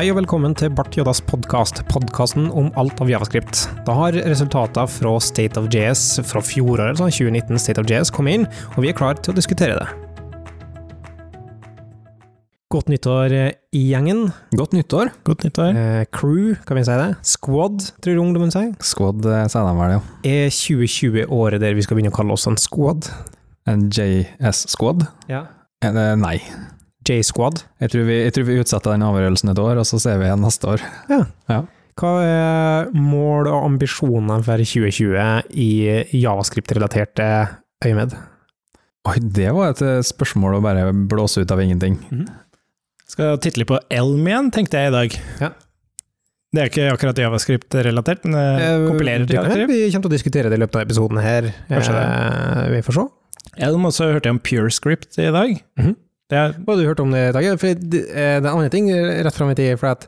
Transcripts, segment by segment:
Hei og velkommen til Bart Joddas podkast, podkasten om alt av javascript. Da har resultatene fra State of JS fra fjoråret, altså 2019 State of JS, kommet inn, og vi er klare til å diskutere det. Godt nyttår eh, i gjengen. Godt nyttår. Godt nyttår. Eh, crew, kan vi si det? Squad, tror ungdommen sier. Squad eh, sier de vel, ja. Er 2020 året der vi skal begynne å kalle oss en squad? En JS-squad? Ja. Eh, nei. J-squad? Jeg tror, vi, jeg tror vi utsetter den avgjørelsen et år, og så ser vi igjen neste år. Ja. Ja. Hva er mål og ambisjoner for 2020 i javascript-relaterte øyemed? Oi, det var et eh, spørsmål å bare blåse ut av ingenting. Skal titte litt på Elm igjen, tenkte jeg i dag. Ja. Det er ikke akkurat javascript-relatert, men eh, kompilerer det kan hende javascript. vi kommer til å diskutere det i løpet av episoden her. Kanskje det. Eh, vi får se. Elm også hørte jeg om PureScript i dag. Mhm. Det er, Hva har du hørt om det, Tage? For det, eh, det er andre ting rett fram i tid. For at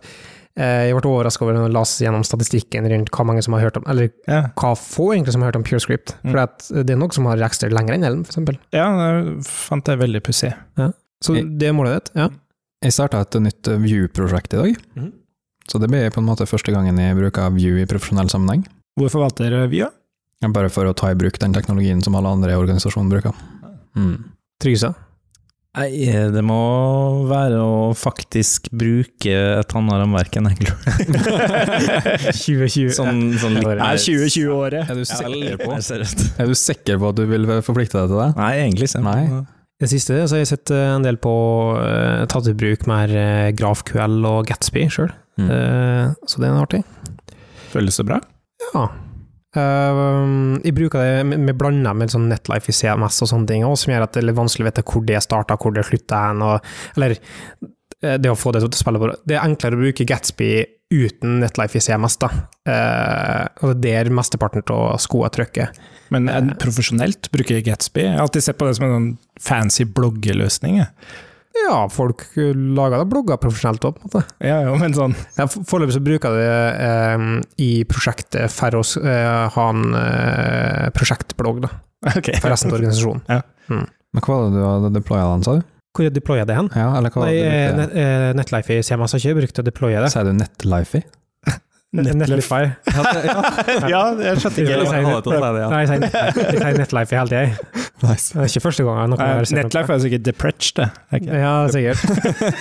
eh, jeg ble overraska over å lese gjennom statistikken rundt hva mange som har hørt om Eller ja, hva få egentlig som har hørt om PureScript. Mm. For at det er noen som har registrert lenger enn Ellen, f.eks. ja, det fant jeg veldig pussig. Så Jeg- det er målet ditt? Ja. Jeg starta et nytt eh, Vue-prosjekt i dag. Mm. Så det blir på en måte første gangen jeg bruker Vue i profesjonell sammenheng. Hvorfor valgte dere Vue? Bare for å ta i bruk den teknologien som alle andre i organisasjonen bruker. Mm. Trygsa? Nei, det må være å faktisk bruke et annet rammeverk enn Angler. 2020. Sånn, sånn litt Det Er 2020-året? Er du sikker på. Er du sikker på at du vil forplikte deg til det? Nei, egentlig ikke. Nei. Det siste så har jeg sett eh, en del på uh, tatt i bruk mer uh, GrafQL og Gatsby sjøl, Mm. så det er artig. Føles det bra? Ja. Eh, jeg bruker det med, med blanda med sånn Netlife i CMS og sånne ting, også, som gjør at det er litt vanskelig å vite hvor det starta, hvor det slutta hen. Eller eh, det å få det til å spille på Det er enklere å bruke Gatsby uten Netlife i CMS, da. Uh, og det er der mesteparten av skoa trykker. Men det profesjonelt bruker Gatsby? Jeg har alltid sett på det som en sånn fancy bloggeløsning. jeg. Ja, folk lager da blogger profesjonelt òg, på en måte. Ja, ja, men sånn Ja, Foreløpig så bruker jeg det eh, i prosjektet for å eh, ha en eh, prosjektblogg da, Okay. for resten av organisasjonen. Men hva var det du hadde deploya den, sa du? Hvor deployer jeg det hen? Ja, eller hva Nei, hadde du eh, brukt det? net, eh, Netlife i CMS har ikke brukt å deploye det. Sier du Netlifey? Netlife. Ja, jeg skjønte ikke Ja, Jeg ja. Nei, jeg sier jeg Netlife hele tida. Nice. Det er ikke første gang jeg noe. Netlife er sikkert Depretch, det. Okay. Ja, sikkert.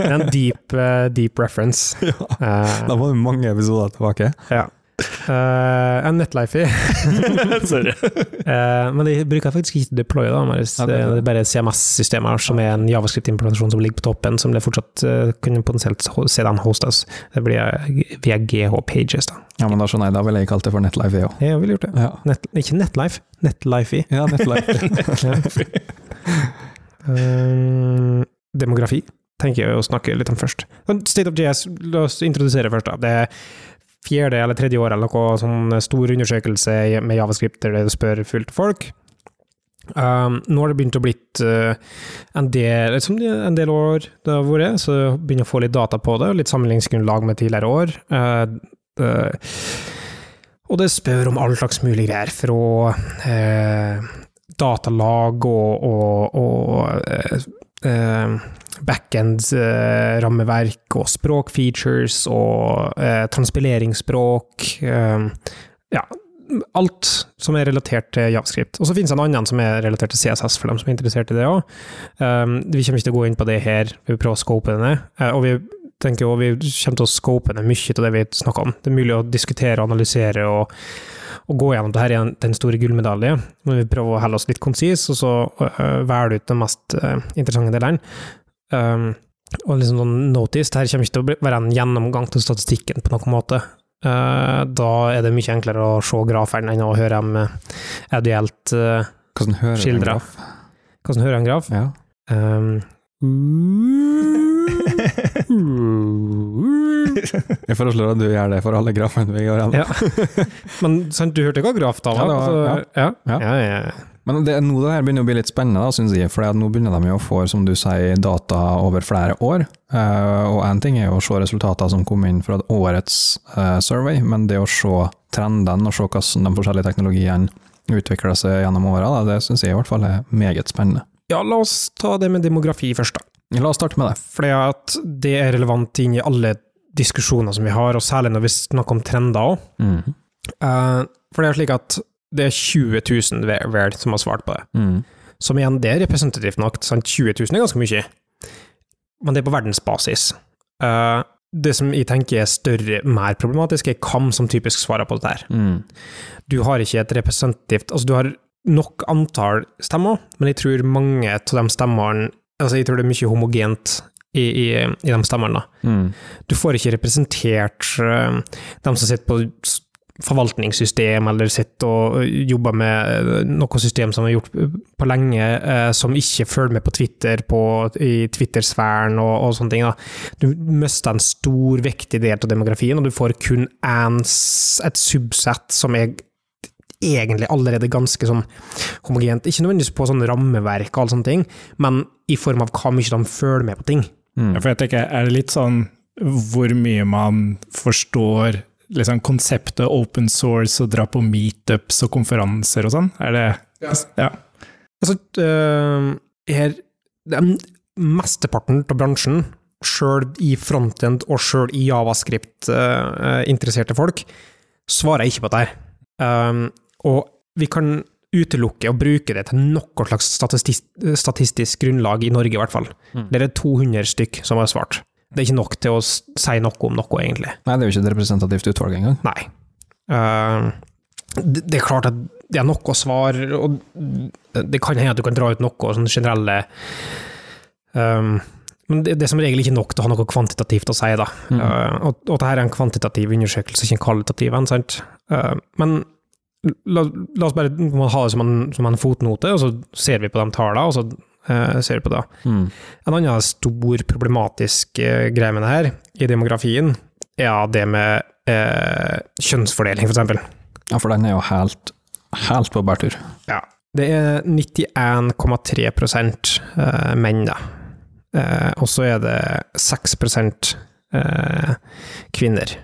Det er en deep, uh, deep reference. Eh, Da var det mange episoder tilbake. ja. Eh, en Netlife i. Sorry. uh, men de bruker faktisk ikke Deploy, da. Marius. Ja, det er er bare CMS-systemer som er en javascript-implementasjon som ligger på toppen, som det fortsatt uh, kunne potensielt se den hostes. Det blir via GH Pages, da. Ja, men da skjønner jeg, da ville jeg kalt det for Netlife, jeg òg. Jeg ville gjort det. Ja. Net, ikke Netlife, Netlife i. ja, Netlife. uh, demografi tenker jeg å snakke litt om først. State of JS, la oss introdusere først. da. Det er fjerde eller tredje år eller noe sånn stor undersøkelse med javascript der det spør fullt folk. Um, nå har det begynt å blitt uh, en, del, liksom en del år det har vært, så begynner å få litt data på det, litt sammenligningsgrunnlag med tidligere år. Uh, uh, og det spør om all slags mulige greier, fra datalag og, og, og backend-rammeverk og språkfeatures og eh, transpileringsspråk. Eh, ja, alt som er relatert til javascript. Og så finnes det en annen som er relatert til CSS, for dem som er interessert i det òg. vi kommer ikke til å gå inn på det her, vi vil prøve å scope det ned. Eh, og vi tenker jo, vi kommer til å scope ned mye av det vi snakker om. Det er mulig å diskutere analysere og, og gå gjennom det her i den store gullmedalje. Men vi prøver å holde oss litt konsis, og så uh, velge ut den mest uh, interessante delen. Um, og liksom sånn det her kommer ikke til å være en gjennomgang til statistikken på noen måte. Uh, da er det mye enklere å se grafene enn å høre dem uh, audielt uh, Hvordan hører en Skildre. graf? Hvordan hører en graf? Ja. Um, Jeg foreslår at du gjør det for alle grafene vi gjør. Ja. Men sant, du hørte hva graf da var? Ja, var- Altså, ja. Ja. Men det, nå det her begynner å bli litt spennende, syns jeg. For nå begynner de jo å få, som du sier, data over flere år. Uh, og én ting er jo å se resultater som kom inn fra årets uh, survey, men det å se trendene og se hvordan de forskjellige teknologiene utvikler seg gjennom åra, det syns jeg i hvert fall er meget spennende. ja, la oss ta det med demografi først, da. La oss starte med det. Fordi at det er relevant inn i alle diskusjoner som vi har, og særlig når vi snakker om trender òg. Mm. for det er slik at det er 20 000 ve- vel som har svart på det. Mm. Som igjen, det er representativt nok. Sant? 20 000 er ganske mye, men det er på verdensbasis. Uh, det som jeg tenker er større, mer problematisk, er hvem som typisk svarer på dette. Mm. Du har ikke et representativt Altså, du har nok antall stemmer, men jeg tror mange av de stemmene Altså, jeg tror det er mye homogent i, i, i de stemmene. Mm. Du får ikke representert uh, dem som sitter på forvaltningssystem, eller sitter og øh, jobber med øh, noe system som er gjort på lenge, eh, som ikke følger med på Twitter, på, i Twitter-sfæren og, og sånne ting. Da. Du mister en stor, viktig del av demografien, og du får kun en, et subsett som er egentlig allerede ganske sånn homogent. Ikke nødvendigvis på sånn rammeverk og alle sånne ting, men i form av hva mye de følger med på ting. Mm. Ja, For jeg tenker, er det litt sånn hvor mye man forstår liksom konseptet open source og dra på meetups og konferanser og sånn? Er det Ja. Altså, øh, her, den mesteparten av bransjen, sjøl i frontend og sjøl i javascript-interesserte folk, svarer ikke på dette. Um, og vi kan utelukke å bruke det til noe slags statistisk, statistisk grunnlag i Norge, i hvert fall. Mm. Det er 200 stykk som har svart. Det er ikke nok til å si noe om noe, egentlig. Nei, det er jo ikke et representativt utvalg engang. Nei. Uh, det, det er klart at det er noe svar, og det kan hende at du kan dra ut noe sånn generelle um, Men det, det er som regel ikke nok til å ha noe kvantitativt å si, da. Mm. Uh, og, og dette er en kvantitativ undersøkelse, ikke en kvalitativ en, sant. Uh, men la, la oss bare ha det som en, som en fotnote, og så ser vi på de tallene, og så uh, ser vi på det. Mm. En annen stor problematisk eh, greie med det her, i demografien, er det med eh, kjønnsfordeling, for eksempel. Ja, for den er jo helt, helt på bærtur. Ja. Det er 91,3 eh, menn, da. Eh, og så er det 6 eh, kvinner.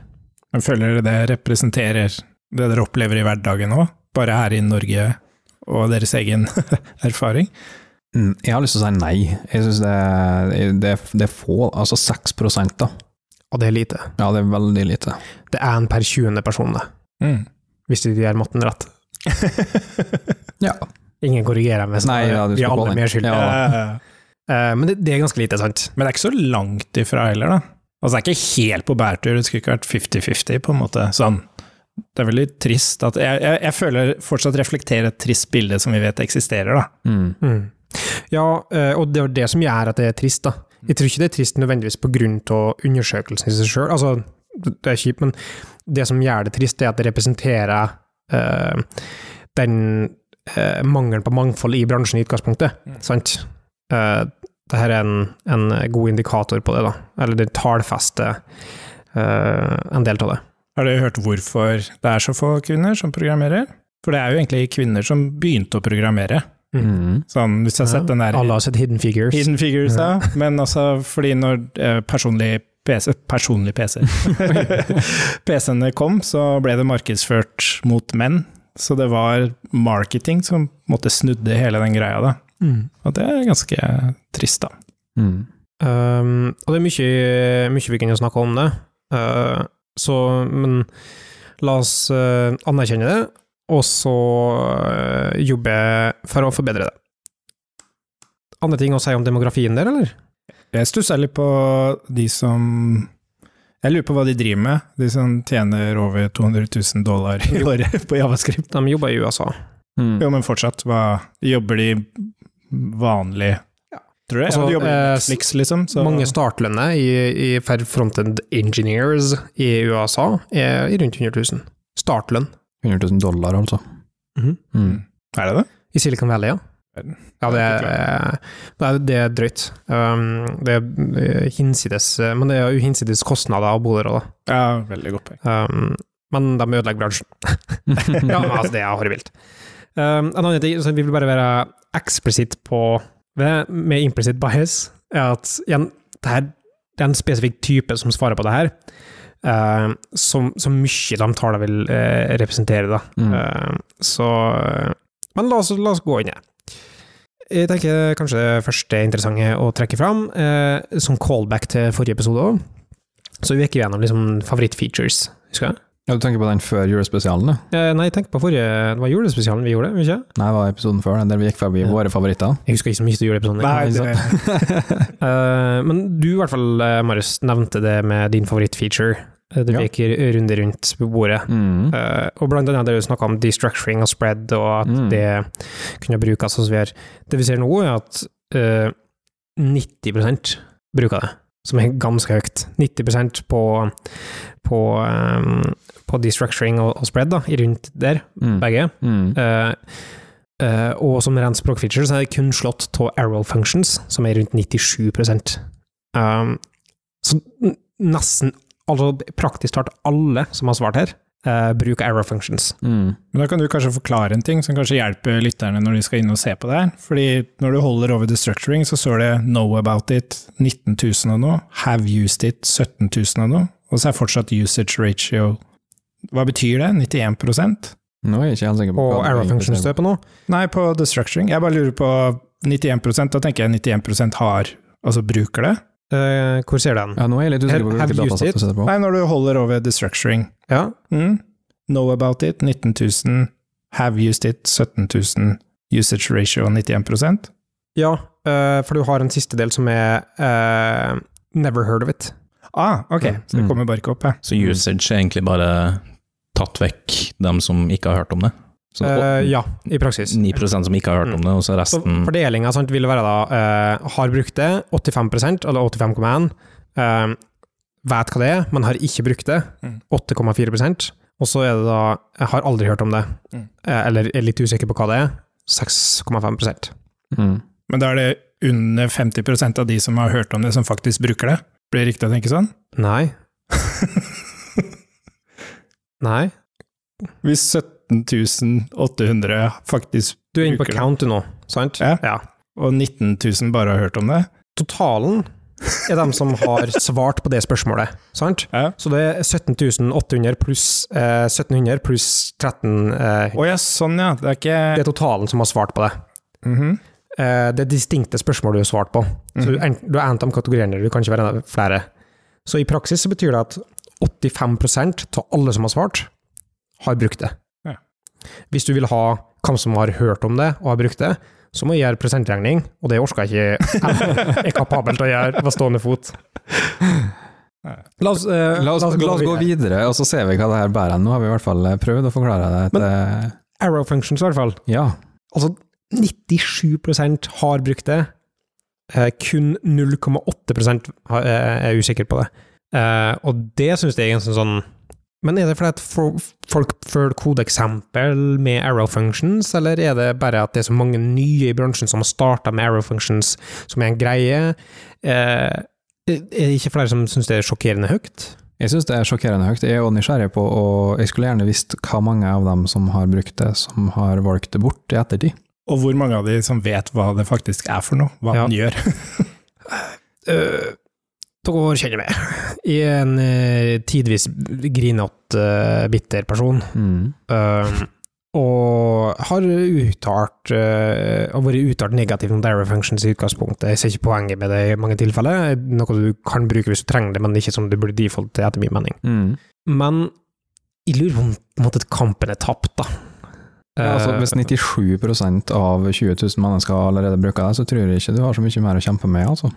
Men føler dere det representerer det dere opplever i hverdagen òg? Bare her i Norge og deres egen erfaring? Mm, Jeg har lyst til å si nei. Jeg synes det, det, det er få, altså 6 da. Og det er lite. Ja, det er veldig lite. Det er en per 20. person, det. Mm. Hvis de gjør matten rett. Ja. Ingen korrigerer meg, så Nei, ja, vi er alle mer skyldige. Ja. Eh, Eh, men det, det er ganske lite, sant? Men det er ikke så langt ifra heller, da. Altså, det er ikke helt på bærtur, det skulle ikke vært 50-50, på en måte. Sånn. Det er veldig trist at jeg, jeg, jeg føler fortsatt reflekterer et trist bilde som vi vet eksisterer, da. Mm. Mm. Ja, eh, og det er det som gjør at det er trist, da. Jeg tror ikke det er trist nødvendigvis av undersøkelsen i seg sjøl, altså, det er kjipt, men det som gjør det trist, er at det representerer uh, den uh, mangelen på mangfold i bransjen i utgangspunktet, Mm. sant? Uh, dette er en, en god indikator på det, da. Eller det tallfester eh, en del av det. Har du hørt hvorfor det er så få kvinner som programmerer? For det er jo egentlig kvinner som begynte å programmere. Mm. Sånn, hvis du har sett den der Alle har sett Hidden Figures. Hidden Figures, ja. Men altså, fordi når eh, personlig PC, personlig PC PC-ene kom, så ble det markedsført mot menn. Så det var marketing som måtte snudde hele den greia, da. Mm. Og det er ganske trist, da. Mm. Um, og det er mye, mye vi kunne snakke om det, Uh, så, men la oss uh, anerkjenne det, og så uh, jobbe for å forbedre det. Andre ting å si om demografien der, eller? Jeg stusser litt på de som Jeg lurer på hva de driver med, de som tjener over 200 000 dollar i året på javascript. De jobber i USA. Mm. Jo, men fortsatt, hva Jobber de vanlig Tror jeg. Altså, ja, de jobber i eh, Netflix, liksom. Så. Mange startlønner i, i for frontend engineers i USA er i rundt 100 000. Startlønn. 100 000 dollar, altså. Mhm. Mm. Er det det? I Silicon Valley, ja. Ja, det er, det er, drøyt. Um, det er hinsides Men det er jo hinsides kostnader av å bo der òg, da. Ja, veldig godt poeng. Um, men de ødelegger bransjen. ja, men altså, det er horribilt. Um, en annen ting, så vi vil bare være eksplisitt på ved, med implicit bias, er at igjen, det, her, det er en spesifikk type som svarer på det her, uh, som, som mye de tallene vil uh, representere, da. Mm. Uh, så Men la oss, la oss gå inn i det. Jeg tenker kanskje det første interessante å trekke fram, som callback til forrige episode òg, Så vi gikk gjennom liksom favorittfeatures, husker jeg? Ja, du tenker på den før julespesialen, da? Eh, nei, jeg tenker på forrige Det var julespesialen vi gjorde, ikke? Nei, det var episoden før, der vi gikk forbi Ja. våre favoritter. Jeg husker ikke så mye til juleepisoden. Nei, ikke sant? det, Eh, men du i hvert fall, eh, Marius, nevnte det med din favorittfeature. Det Ja. gikk i runde rundt bordet. Mm. Uh, og blant annet det du snakka om destructuring og spread, og at Mm. det kunne brukes så videre. Det vi ser nå, er at uh, 90% bruker det, som er ganske høyt. 90% på, på, eh, på destructuring og, og spread, da, rundt der, Mm. begge. Mm. Uh, uh, og som rent språkfeature så er det kun slått av arrow functions, som er rundt 97 um, Så nesten, altså praktisk talt alle som har svart her, uh, bruker arrow functions. Mm. Men da kan du kanskje forklare en ting som kanskje hjelper lytterne når de skal inn og se på det her. Fordi når du holder over destructuring, så står det 'know about it' 19 000 og noe, 'have used it' 17 000 og noe, og så er fortsatt usage ratio Hva betyr det? 91 Nå er jeg ikke helt sikker på Og det egentlig functions ser står på nå. Nei, på destructuring. Jeg bare lurer på 91 da tenker jeg 91% har Altså bruker det? Uh, hvor ser den? Ja, nå er jeg litt usikker på Have hvilke used datasett it? du setter på. Nei, når du holder over destructuring. Ja, Mm. Know about it 19 000, have used it 17 000, usage ratio 91% ja uh, for du har en siste del som er uh, never heard of it. Ah, ok, så det Mm. kommer bare ikke opp, ja. Så usage er egentlig bare tatt vekk dem som ikke har hørt om det. Så uh, ja, i praksis. 9% som ikke har hørt om det, og så Så resten fordelinga vil være da uh, har brukt det, 85% eller 85,1. Uh, vet hva det er, men har ikke brukt det, Mm. 8,4% Og så er det da jeg har aldri hørt om det, Mm. eh, eller er litt usikker på hva det er, 6,5 Mm. Men da er det under 50% av de som har hørt om det, som faktisk bruker det? Blir det riktig å tenke sånn? Nei. Nei. Hvis 17 800 faktisk Du er inne på count nå, sant? Ja. ja. og 19.000 bare har hørt om det? Totalen er dem som har svart på det spørsmålet, sant? Ja. Så det er 17.800 pluss eh, 1700 pluss 13 eh, oh, ja, sånn ja. Det er ikke Det er totalen som har svart på det. Mhm. Eh, det er distinkte spørsmål du har svart på. Så du, Mhm. en- er en av kategoriene, du kan ikke være flere. Så i praksis så betyr det at 85% av alle som har svart, har brukt det. Ja. Hvis du vil ha hvem som har hørt om det og har brukt det, så må jeg gjøre prosentregning, og det orker jeg ikke jeg er kapabel til å gjøre på stående fot. La oss, eh, La oss, la oss gå videre, og så ser vi hva det her bærer. Nå har vi i hvert fall prøvd å forklare det. Men, Arrow functions, i hvert fall. ja. Altså, 97% har brukt det. Eh, kun 0,8 har- eh, er usikker på det. Eh, og det syns jeg er en sånn Men er det fordi at fo- folk følger kodeeksempel med arrow functions, eller er det bare at det er så mange nye i bransjen som har starta med arrow functions, som er en greie? Er det ikke flere som syns det er sjokkerende høyt? Jeg syns det er sjokkerende høyt. Jeg er jo nysgjerrig på, og jeg skulle gjerne visst hva mange av dem som har brukt det, som har valgt det bort i ettertid. Og hvor mange av de som vet hva det faktisk er for noe? Hva Ja. den gjør? uh, dere kjenner meg. Er en uh, tidvis grinete, uh, bitter person. Mm. Uh, og har uttalt uh, har vært uttalt negativt om Darrow Functions i utgangspunktet. Jeg ser ikke poenget med det i mange tilfeller. Noe du kan bruke hvis du trenger det, men ikke som du burde default til, etter min mening. Mm. Men jeg lurer på om på en måte, kampen er tapt, da. Ja, altså, Eh, hvis 97% av 20 000 mennesker allerede bruker det, så tror jeg ikke du har så mye mer å kjempe med, altså.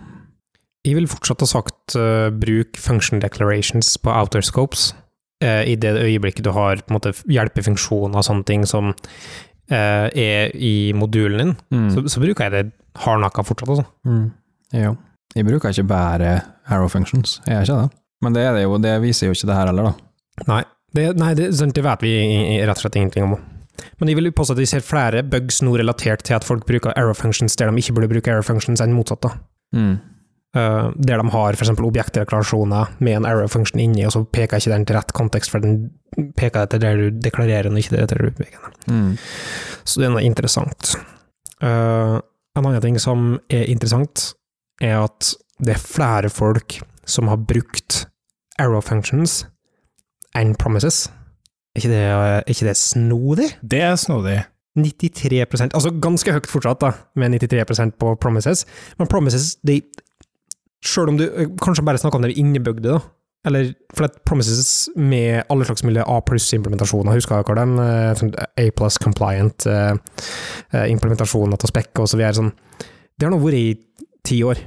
Jeg vil fortsatt ha sagt uh, bruk function declarations på outer scopes uh, i det øyeblikket du har på en måte hjelpefunksjoner og sånne ting som uh, er i modulen din, Mm. så, så bruker jeg det hardnakka fortsatt, altså. Mm. Ja. Jeg bruker ikke bare arrow functions, jeg gjør ikke det. Men det, det, jo, det viser jo ikke det her heller, da. Nei, det, nei, det, det vet vi rett og slett ingenting om. Men jeg vil påstå at vi ser flere bugs nå relatert til at folk bruker error functions der de ikke burde bruke error functions, enn motsatt. da. Mm. Uh, der de har f.eks. objektdeklarasjoner med en error function inni, og så peker ikke den til rett kontekst, for den peker til der du deklarerer den, og ikke der du peker den. Mm. Så det er noe interessant. Uh, en annen ting som er interessant, er at det er flere folk som har brukt arrow functions enn promises. Er ikke det, er ikke det snodig? Det er snodig. 93% altså ganske høyt fortsatt, da, med 93% på promises. Men promises, de Selv om du eh, kanskje bare snakker om det innebygde, da, Eller for at Promises med alle slags mulige A pluss-implementasjoner, husker dere den, Eh, sånn A plus compliant eh, eh, implementasjoner til spekk og så videre. Sånn. Det har nå vært i ti år.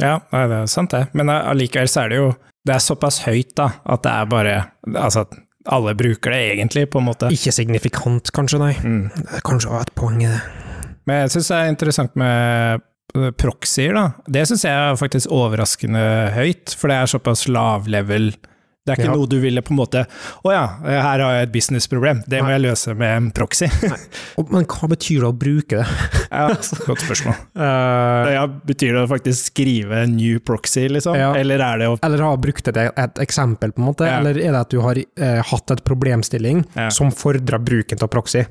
Ja, det er sant det. Men allikevel så er det jo Det er såpass høyt, da, at det er bare Altså alle bruker det egentlig, på en måte. Ikke signifikant, kanskje, nei. Mm. Det er kanskje også et poeng i det. Men jeg syns det er interessant med eh, proxyer, da. Det syns jeg er faktisk overraskende høyt, for det er såpass lavlevel. Det er ikke Ja. noe du ville på en måte Å ja, her har jeg et businessproblem, det må jeg løse med en proxy. Men hva betyr det å bruke det? ja, godt spørsmål. Uh, Ja, betyr det å faktisk skrive en new proxy, liksom? Ja. Eller er det å eller ha brukt et, et eksempel, på en måte? Eller er det at du har uh, hatt et problemstilling som fordrer bruken av proxy?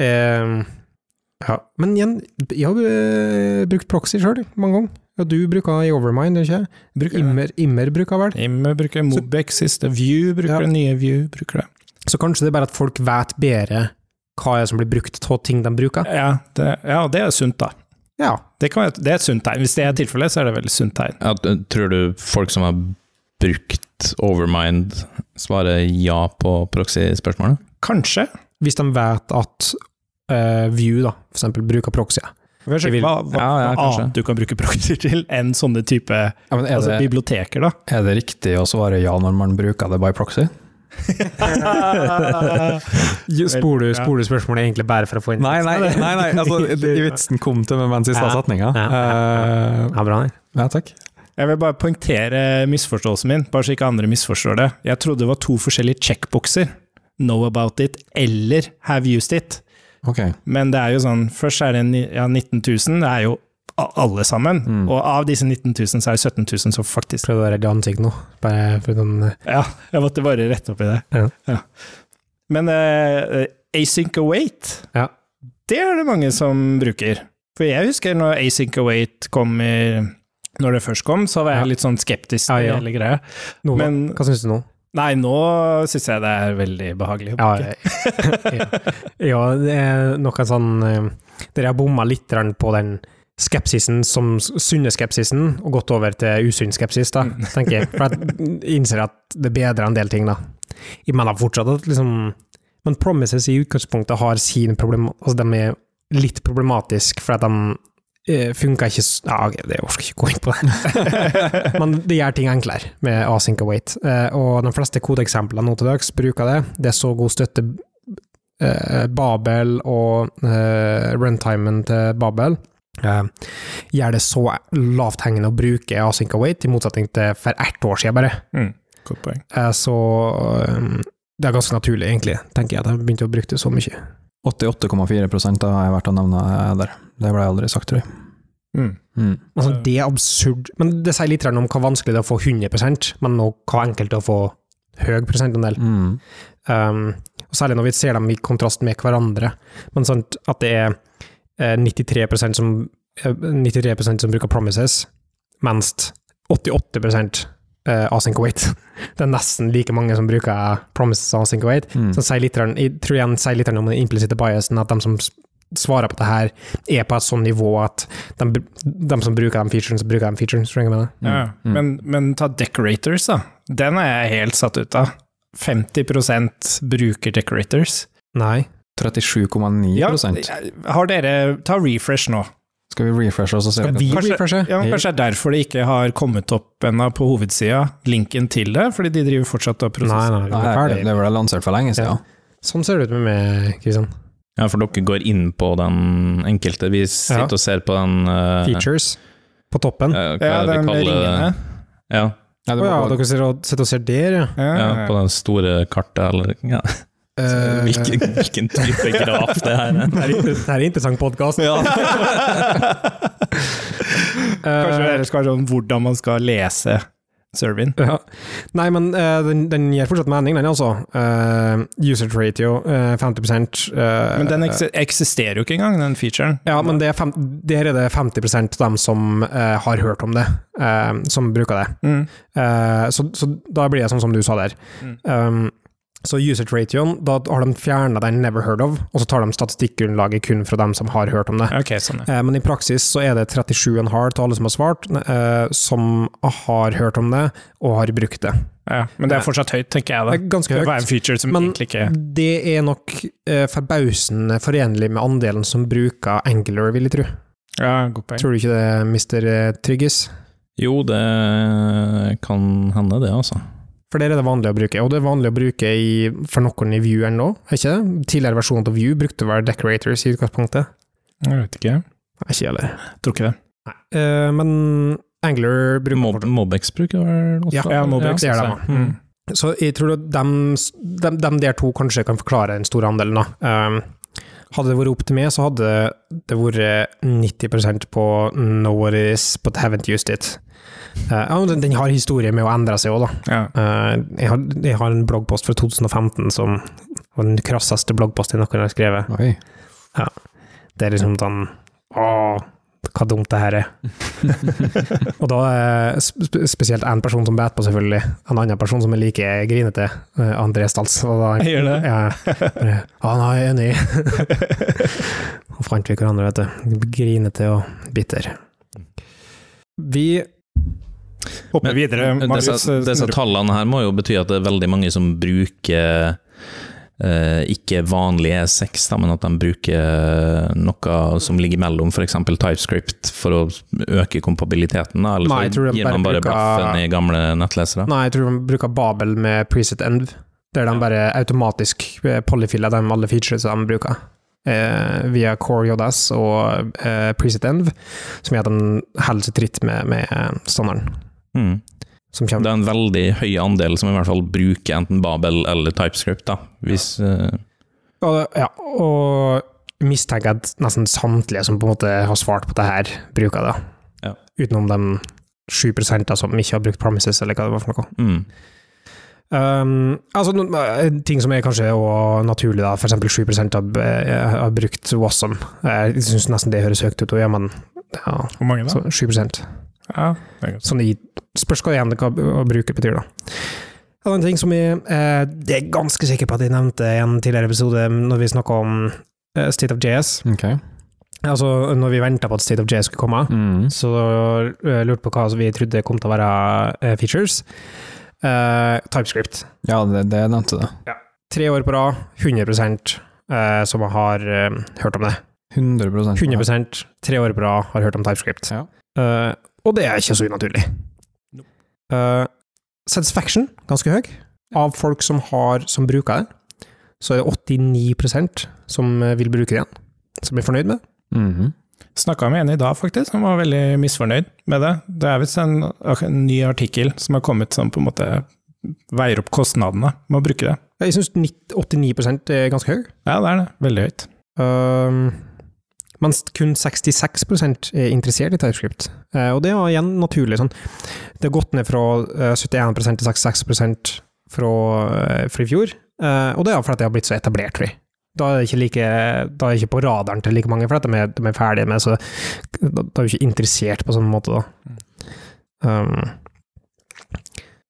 Eh, ja. Men igjen, jeg har brukt proxy sjøl mange ganger. Ja, du bruker i Overmind, ikke det. Immer, Immer bruker vel? Immer bruker Mobex siste, View bruker Ja. det, nye View bruker det. Så kanskje det er bare at folk vet bedre hva er det som blir brukt av ting de bruker? Ja, det, ja, det er sunt, da. Ja. Det, kan, være- det er et sunt tegn. Hvis det er tilfellet, så er det veldig sunt tegn. Ja, tror du folk som har brukt Overmind, svarer ja på proxy-spørsmålet? Kanskje. Hvis de vet at uh, View, da, for eksempel, bruker proxy. Hva, hva, hva, Ja, ja, annet du kan bruke proxy til enn sånne type Ja, men er, altså, det, biblioteker, da? er det riktig å svare ja når man bruker det by proxy? Spor du, spor du spørsmålet egentlig bare for å få inn Nei, nei, nei, nei altså, i vitsen kom til med den siste Ja. setninga. Ja. Eh, Ja, bra. ja, takk. Jeg vil bare poengtere misforståelsen min, bare så ikke andre misforstår det. Jeg trodde det var to forskjellige checkboxer. Know about it eller have used it. Ok. Men det er jo sånn, først er det ja, 19 000, det er jo alle sammen. Mm. Og av disse 19 000 så er det 17 000 som faktisk Prøvde å redde ansikt nå. Bare for sånn Ja, jeg måtte bare rette opp i det. Ja. Men uh, async await, Ja. det er det mange som bruker. For jeg husker når async await kom i Når det først kom, så var jeg Ja. litt sånn skeptisk til Ja, ja. hele greia. Hva syns du nå? Nei, nå syns jeg det er veldig behagelig. å Ja, bruke. ja. ja, det er noe sånn eh, Dere har bomma litt på den skepsisen som sunne skepsisen, og gått over til usunn skepsis, da, tenker jeg. For jeg innser at det bedrer en del ting, da. Jeg mener fortsatt at liksom Men Promises i utgangspunktet har sin problem... Altså, de er litt problematiske, for at de eh, funker ikke så... Ja, okay, det jeg orker ikke gå inn på det. Men det gjør ting enklere med async await. Eh, og de fleste kodeeksemplene nå til dags bruker det. Det er så god støtte eh, Babel og runtimen til Babel gjør det så lavthengende å bruke async await, i motsetning til for ett år siden bare. Mm, godt poeng. Så det er ganske naturlig, egentlig, tenker jeg, at jeg begynte å bruke det så mye. 88,4 har jeg vært å nevne eh, der. Det ble aldri sagt, tror jeg. Mm. Mm. Altså, det er absurd. Men det sier litt om hva vanskelig det er å få 100% men også hva enkelt det er å få høy prosentandel. Mm. Um, og særlig når vi ser dem i kontrast med hverandre. Men sånn at det er eh, 93% som, eh, 93% som bruker promises, mens 88 eh, async await. Det er nesten like mange som bruker promises og async await. Mm. Så sier litt, jeg tror igjen sier litt om den implisitte biasen, at de som svarer på det her, er på et sånn nivå at de, de som bruker de featurene, bruker de featurene. Tror jeg jeg mener? Ja, Mm. men, men ta decorators, da. Den er jeg helt satt ut av. 50% bruker decorators. Nei. 37,9 Ja, har dere Ta refresh nå. Skal vi refreshe oss og se? Vi Kanskje- refreshe? Ja, men Kanskje det er derfor det ikke har kommet opp ennå på hovedsida, linken til det, fordi de driver fortsatt og Nei, prosesserer. nei, Nei, er det, det ble lansert for lenge siden. Sånn ser det ut med meg, Kristian. Ja, for dere går inn på den enkelte. Vi sitter Ja. og ser på den uh, Features på toppen. Uh, hva Ja, den ringene. Ja, Ja, oh, ja, dere sitter og, ser der, ja. Ja, ja, ja, på den store kartet, eller ja. Eh, hvilken, hvilken type graf det her er. det, er, er en interessant podkast. Kanskje det skal være sånn hvordan man skal lese serveren. ja. Nei, men uh, den, den gir fortsatt mening, den, altså. Uh, user ratio, uh, 50 eh, Men den eksisterer jo ikke engang, den featuren. Ja, men det er fem, der er det 50 av dem som eh, har hørt om det, eh, som bruker det. Mm. Eh, så, så da blir det sånn som du sa der. Mm. Um, Så usage ratioen, da har de fjerna den never heard of, og så tar de statistikkgrunnlaget kun fra dem som har hørt om det. Okay, sånn, ja. Eh, Men i praksis så er det 37,5 til alle som har svart, eh, som har hørt om det og har brukt det. ja. Men det er fortsatt høyt, tenker jeg da. Det er ganske Det var en feature som Men egentlig ikke det er nok eh, forbausende forenlig med andelen som bruker Angular, vil jeg tro. Ja, god poeng. Tror du ikke det, Mr. Tryggis? Jo, det kan hende, det, altså. For der er det vanlig å bruke, og det er vanlig å bruke i, for noen i Vue ennå, er ikke det? Tidligere versjon av Vue brukte vel decorators i utgangspunktet. Jeg vet ikke. Nei, Ikke heller. Tror ikke det. Eh, men Angular bruker Mob Mobex bruker vel også Ja, Ja, Mobex. det er det, Mm. Så jeg tror at dem, dem, dem der to kanskje kan forklare den store andelen, da. Um, hadde det vært opp til meg, så hadde det vært 90% på «No worries, it is, but haven't used it. Uh, ja, men den, den har historie med å endre seg òg, da. Ja. Uh, jeg, har, jeg har en bloggpost fra 2015 som var den krasseste bloggposten jeg noen har skrevet. Oi. Det er liksom sånn Åh, hva dumt det her er. og da er sp spesielt én person som bet på, selvfølgelig. En annen person som er like grinete. uh, André Stals. Og da, Jeg gjør det. Ja, jeg er enig. Og fant vi hverandre, vet du. Grinete og bitter. Vi Hopper Men videre. Marius, Disse, eh, disse tallene her må jo bety at det er veldig mange som bruker eh, ikke vanlig E6, da, men at de bruker noe som ligger mellom f.eks. TypeScript for å øke kompabiliteten, da, eller Nei, så gir man bare bruker- blaffen i gamle nettlesere. Nei, jeg tror de bruker Babel med preset env, der de bare automatisk eh, polyfiller de alle features de bruker. Eh, via Core JS og eh, preset env, som gjør at den holder seg tritt med, med standarden. Mm. Som Det er en veldig høy andel som i hvert fall bruker enten Babel eller TypeScript, da. Hvis, Ja. Og, ja, og mistenker at nesten samtlige som på en måte har svart på det her, bruker det. Ja. Utenom de 7 da, som ikke har brukt Promises, eller hva det var for noe. mm. Um, altså, ting som er kanskje også naturlig, da, for eksempel 7 har, eh, har brukt Wassam. Jeg syns nesten det høres høyt ut, og ja, men ja, Hvor mange da? så 7 Ja. Sånn i Spørs hva igjen det bruker å bruke betyr, da. En annen ting som jeg, eh, det er ganske sikker på at jeg nevnte i en tidligere episode, når vi snakka om eh, State of JS. Okay. Altså, når vi venta på at State of JS skulle komme, Mm. så uh, lurte på hva vi trodde kom til å være uh, features. Uh, TypeScript. Ja, det, det nevnte du. Tre år på rad, 100 eh, som har hørt om det. 100% 100% tre år på rad har hørt om TypeScript. Ja. Og det er ikke så unaturlig. Eh, satisfaction, ganske høy, av folk som, har, som bruker det. Så er det 89% som eh, vil bruke det igjen, som er fornøyd med. Mhm. Snakka med en i dag, faktisk, som var veldig misfornøyd med det. Det er visst en, en ny artikkel som har kommet som på en måte veier opp kostnadene med å bruke det. Jeg syns 89% er ganske høy. Ja, det er det. Veldig høyt. Um, mens kun 66 er interessert i TypeScript. Eh, og det er igjen naturlig. Sånn. Det har gått ned fra eh, 71 til 66 fra, eh, fra i fjor. Eh, og det er fordi det har blitt så etablert, tror jeg. Da er det ikke, like, da er det ikke på radaren til like mange, for de er, de er ferdige med så Da, da er du ikke interessert på sånn måte, da. Um,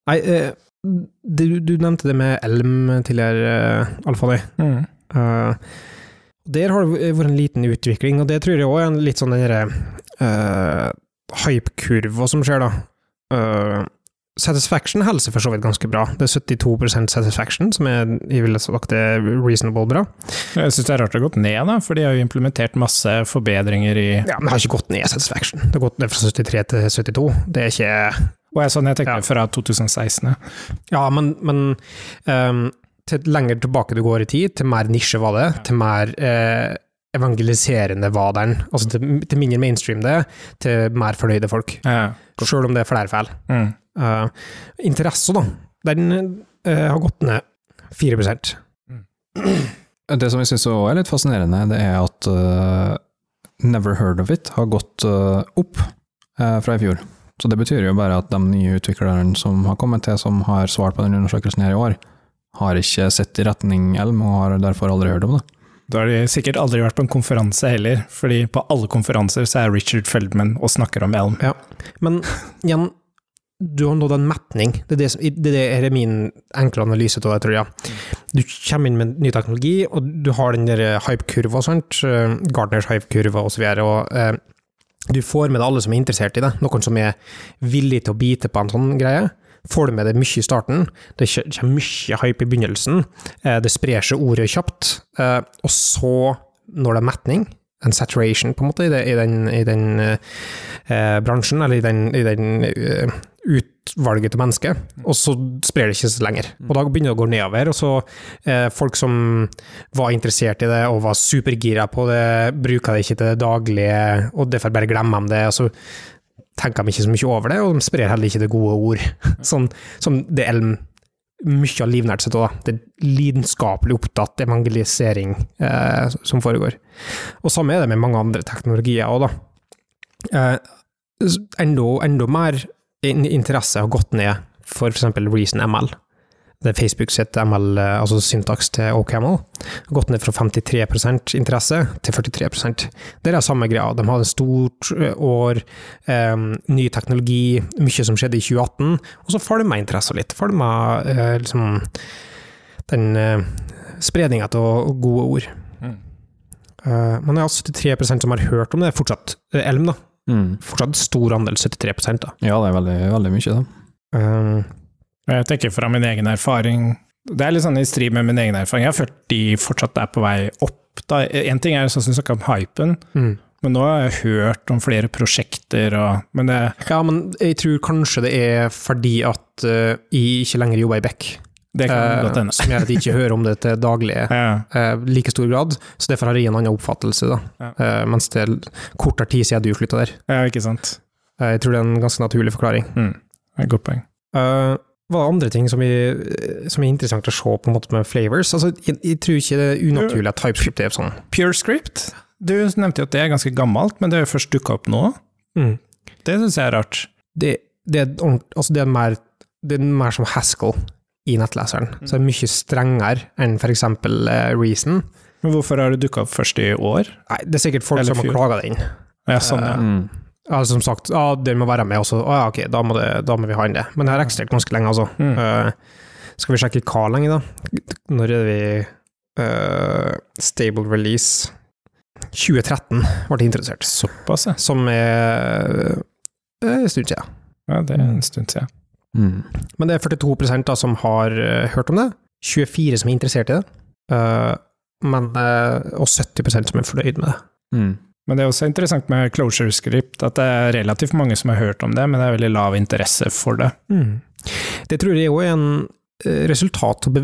nei, eh, du, du nevnte det med Elm tidligere, uh, Alfani. Mm. Eh, der har det vært en liten utvikling, og det tror jeg òg er en litt sånn den derre uh, hype-kurva som skjer, da. Uh, satisfaction holder seg for så vidt ganske bra. Det er 72% satisfaction, som er, jeg ville sagt er reasonable bra. Jeg syns det er rart det har gått ned, da, for de har jo implementert masse forbedringer i Ja, men det har ikke gått ned satisfaction. Det har gått ned fra 73 til 72. Det er ikke Og jeg, sånn, jeg tenker Ja. fra 2016. ja. Ja, men, men ehm, til lenger tilbake du går i tid, til mer nisje var det, til mer eh, evangeliserende var den. Altså til, til mindre mainstream det, til mer fornøyde folk. Ja. Sjøl om det er flere feil. Mm. Uh, interesse, da, den uh, har gått ned 4% Det som jeg syns er litt fascinerende, det er at uh, Never Heard of It har gått uh, opp uh, fra i fjor. Så det betyr jo bare at de nye utviklerne som har kommet til, som har svart på den undersøkelsen her i år, har ikke sett i retning Elm, og har derfor aldri hørt om det. Da har de sikkert aldri vært på en konferanse heller, fordi på alle konferanser så er Richard Feldman og snakker om Elm. Ja. Men igjen, du har nådd en metning. Det er det, som, det er min enkle analyse av det, tror jeg. du kommer inn med ny teknologi, og du har den der hype-kurva, sant? Eh, Gardners hype-kurva osv. Og, og eh, du får med deg alle som er interessert i det. Noen som er villig til å bite på en sånn greie. Får du med deg mye i starten. Det kommer mye hype i begynnelsen. Eh, det sprer seg ordet kjapt. Eh, og så, når det er metning, en saturation, på en måte, i, den, i den eh, bransjen, eller i den, i den uh, utvalget til mennesker, og så sprer det ikke så lenger. Og da begynner det å gå nedover, og så eh, folk som var interessert i det og var supergira på det, bruker det ikke til det daglige, og derfor bare glemmer de det, og så tenker de ikke så mye over det, og de sprer heller ikke det gode ord. Sånn som det Elm mye av livnært seg til Det er lidenskapelig opptatt evangelisering eh, som foregår. Og samme er det med mange andre teknologier òg, da. Eh, enda, enda mer interesse har gått ned for f.eks. Reason ML. Det Facebook sitt ML, eh, altså syntaks til har gått ned fra 53% interesse til 43% Det er samme greia. De hadde et stort eh, år, eh, ny teknologi, mye som skjedde i 2018, og så falma interessen litt. Falma eh, liksom den eh, spredninga av gode ord. Mm. Uh, men det er 73% som har hørt om det, fortsatt Elm, da. Mm. Fortsatt stor andel, 73% da. Ja, det er veldig, veldig mye, da. Uh, jeg tenker fra min egen erfaring Det er litt sånn i strid med min egen erfaring. Jeg har følt de fortsatt er på vei opp. Én ting er sånn som du snakka om hypen, mm. men nå har jeg hørt om flere prosjekter og men det Ja, men jeg tror kanskje det er fordi at uh, jeg ikke lenger jobber i Beck. Det kan godt hende. Uh, som gjør at jeg ikke hører om det til daglig ja. uh, like stor grad. Så derfor har jeg en annen oppfattelse, da. Ja. Uh, mens det er kortere tid siden du slutta der. Ja, ikke sant. jeg tror det er en ganske naturlig forklaring. Mm. Er godt poeng var det andre ting som er, som er, interessant å se på en måte med flavors? Altså, jeg, jeg tror ikke det er unaturlig at TypeScript er sånn. PureScript? Du nevnte jo at det er ganske gammelt, men det har jo først dukka opp nå. Mm. Det syns jeg er rart. Det, det, er, altså det, er mer, det, er, mer, som Haskell i nettleseren. Mm. Så det er mye strengere enn f.eks. Uh, eh, Reason. Men hvorfor har det dukka opp først i år? Nei, Det er sikkert folk Eller som har klaga det inn. Ja, sånn, ja. Uh, ja, som sagt, ja, dere må være med også. Å ja, ok, da må, det, da må vi ha inn det. Men det har eksistert ganske lenge, altså. Mm. Uh, skal vi sjekke hva lenge, da? Når er det vi uh, Stable release 2013 ble det interessert. Såpass, ja. Som er en stund siden. Ja, det er en stund siden. Mm. Men det er 42 da som har uh, hørt om det. 24 som er interessert i det. Uh, men, uh, og 70% som er fornøyd med det. Mm. Men det er også interessant med closure script, at det er relativt mange som har hørt om det, men det er veldig lav interesse for det. Mm. Det tror jeg òg er en eh, resultat av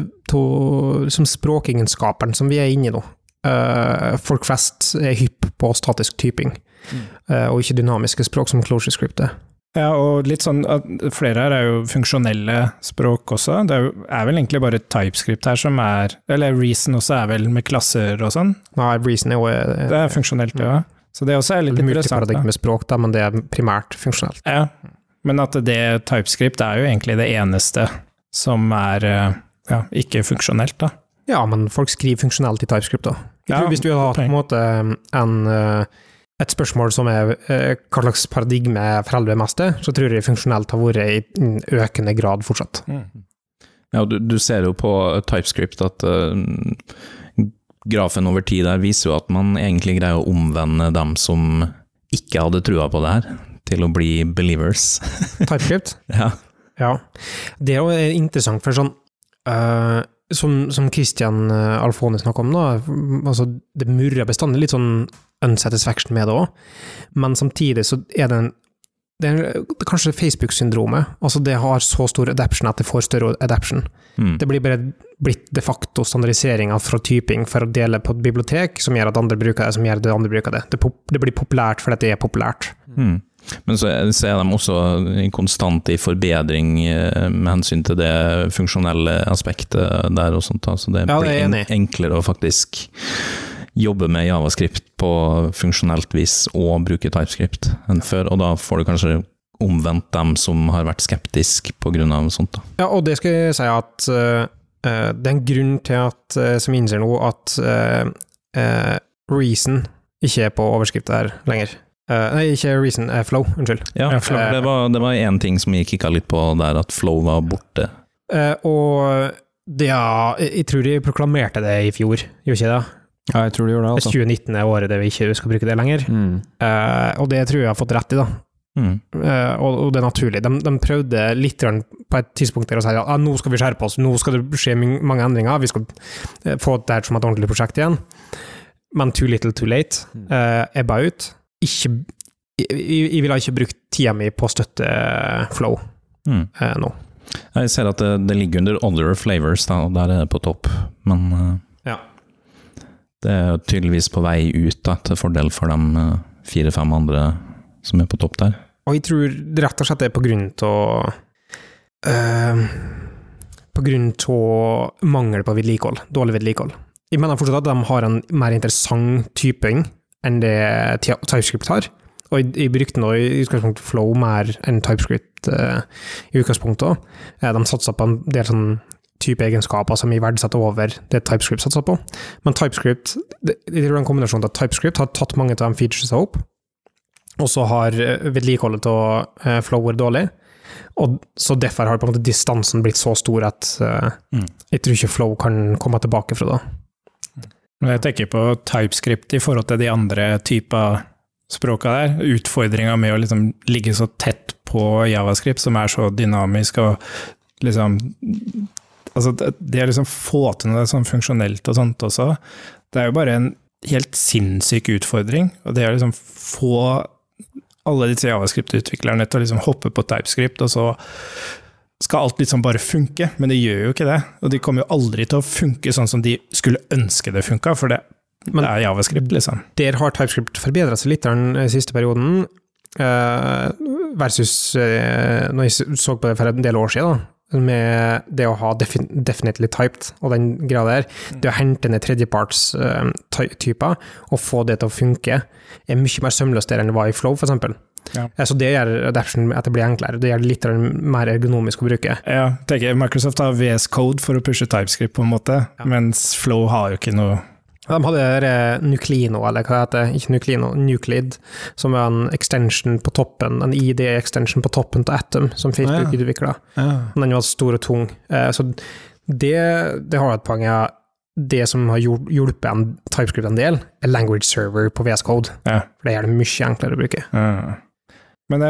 liksom språkegenskaperen som vi er inne i nå. Uh, folk flest er hypp på statisk typing, mm. uh, og ikke dynamiske språk som closure script er. Ja, og litt sånn at flere her er jo funksjonelle språk også. Det er, jo, er vel egentlig bare TypeScript her som er Eller Reason også er vel med klasser og sånn? Nei, Reason er jo Det er funksjonelt, ja. Så det også er litt interessant. Er med språk, da, men det er primært funksjonelt. Ja, men at det TypeScript er jo egentlig det eneste som er eh, ja, ikke funksjonelt, da. Ja, men folk skriver funksjonelt i TypeScript, da. Jeg Ja, hvis du hadde hatt på en måte en, eh, et spørsmål som er eh, hva slags paradigme foreldre er mest til, så tror jeg funksjonelt har vært i økende grad fortsatt. Mm. Ja, du, du, ser jo på TypeScript at uh, grafen over tid der viser jo at man egentlig greier å omvende dem som ikke hadde trua på det her, til å bli believers. TypeScript? ja. ja. Det er jo interessant, for sånn uh, som, som Christian Alfone Alfoni snakka om, da, altså det murrer bestandig litt sånn unsatisfaction med det òg, men samtidig så er det en det er kanskje Facebook-syndromet. Altså det har så stor adaption at det får større adaption. Mm. Det blir bare blitt de facto standardiseringa fra typing for å dele på et bibliotek, som gjør at andre bruker det, som gjør at andre bruker det. Det, pop, det blir populært fordi det er populært. Mm. Men så, er de også konstant i forbedring eh, med hensyn til det funksjonelle aspektet der og sånt. Så det, ja, det blir enklere å faktisk jobbe med javascript på funksjonelt vis og bruke TypeScript enn før, og da får du kanskje omvendt dem som har vært skeptisk pga. sånt. Da. Ja, og det skal jeg si at uh, det er en grunn til at, uh, som innser nå, at uh, Reason ikke er på overskriftet her lenger. Nei, ikke Reason, Flow, unnskyld. Ja, Flow, det var én ting som jeg kikka litt på der, at Flow var borte. og Det, ja, jeg tror de proklamerte det i fjor, gjorde ikke det? Ja, jeg tror de gjorde det, altså. 2019 er året der vi ikke skal bruke det lenger. Mm. Eh, og det tror jeg jeg har fått rett i, da. Mm. Uh, og, og det er naturlig. De, de prøvde litt på et tidspunkt der å si at ah, nå skal vi skjerpe oss, nå skal det skje mange endringer, vi skal eh, få det her som et ordentlig prosjekt igjen. Men too little too late. Uh, ebba ut. Ikke jeg, jeg ville ikke brukt tida mi på å støtte Flow Mm. eh, nå. Jeg ser at det, det ligger under other flavors, da, og der er det på topp. Men uh, Ja. det er tydeligvis på vei ut, da, til fordel for de eh, fire-fem andre som er på topp der. Og jeg tror rett og slett det er på grunn av På grunn av mangel på vedlikehold. Dårlig vedlikehold. Jeg mener fortsatt at de har en mer interessant typing enn det TypeScript har. Og jeg, brukte nå i utgangspunktet Flow mer enn TypeScript uh, i utgangspunktet. òg. de satsa på en del sånn type egenskaper som jeg verdsetter over det TypeScript satser på. Men TypeScript, det, jeg tror det er en kombinasjon av at TypeScript har tatt mange av de featuresene opp, og så har eh, vedlikeholdet av eh, Flow vært dårlig. Og så derfor har på en måte distansen blitt så stor at uh, Mm. jeg tror ikke Flow kan komme tilbake fra det. Men jeg tenker på TypeScript i forhold til de andre typer språka der. Utfordringa med å liksom ligge så tett på Javascript, som er så dynamisk og liksom Altså, det å liksom få til noe sånn funksjonelt og sånt også, det er jo bare en helt sinnssyk utfordring. Og det å liksom få alle disse Javascript-utviklerne til å liksom hoppe på TypeScript, og så skal alt liksom bare funke, men det gjør jo ikke det. Og de kommer jo aldri til å funke sånn som de skulle ønske det funka, for det, Men- det er Javascript, liksom. Der har TypeScript forbedra seg litt den eh, siste perioden, eh, versus eh, når jeg så på det for en del år siden, da, med det å ha defin definitely typed og den greia der. Det å hente ned tredjepartstyper og få det til å funke, er mye mer sømløst enn det var i Flow, f.eks. Ja. Så det gjør adaption at det blir enklere. Det gjør det litt mer ergonomisk å bruke. Ja, tenker jeg, Microsoft har VS Code for å pushe TypeScript, på en måte, mens Flow har jo ikke noe De hadde eh, Nuclino, eller hva heter det, ikke Nuclino, Nuclid, som er en extension på toppen, en ID-extension på toppen til Atom, som Facebook Ja. utvikla. Den var stor og tung. Eh, Så det, det har et poeng. ja. Det som har hjulpet en TypeScript en del, er language server på VS Code. Ja. For det gjør det mye enklere å bruke. Ja. Men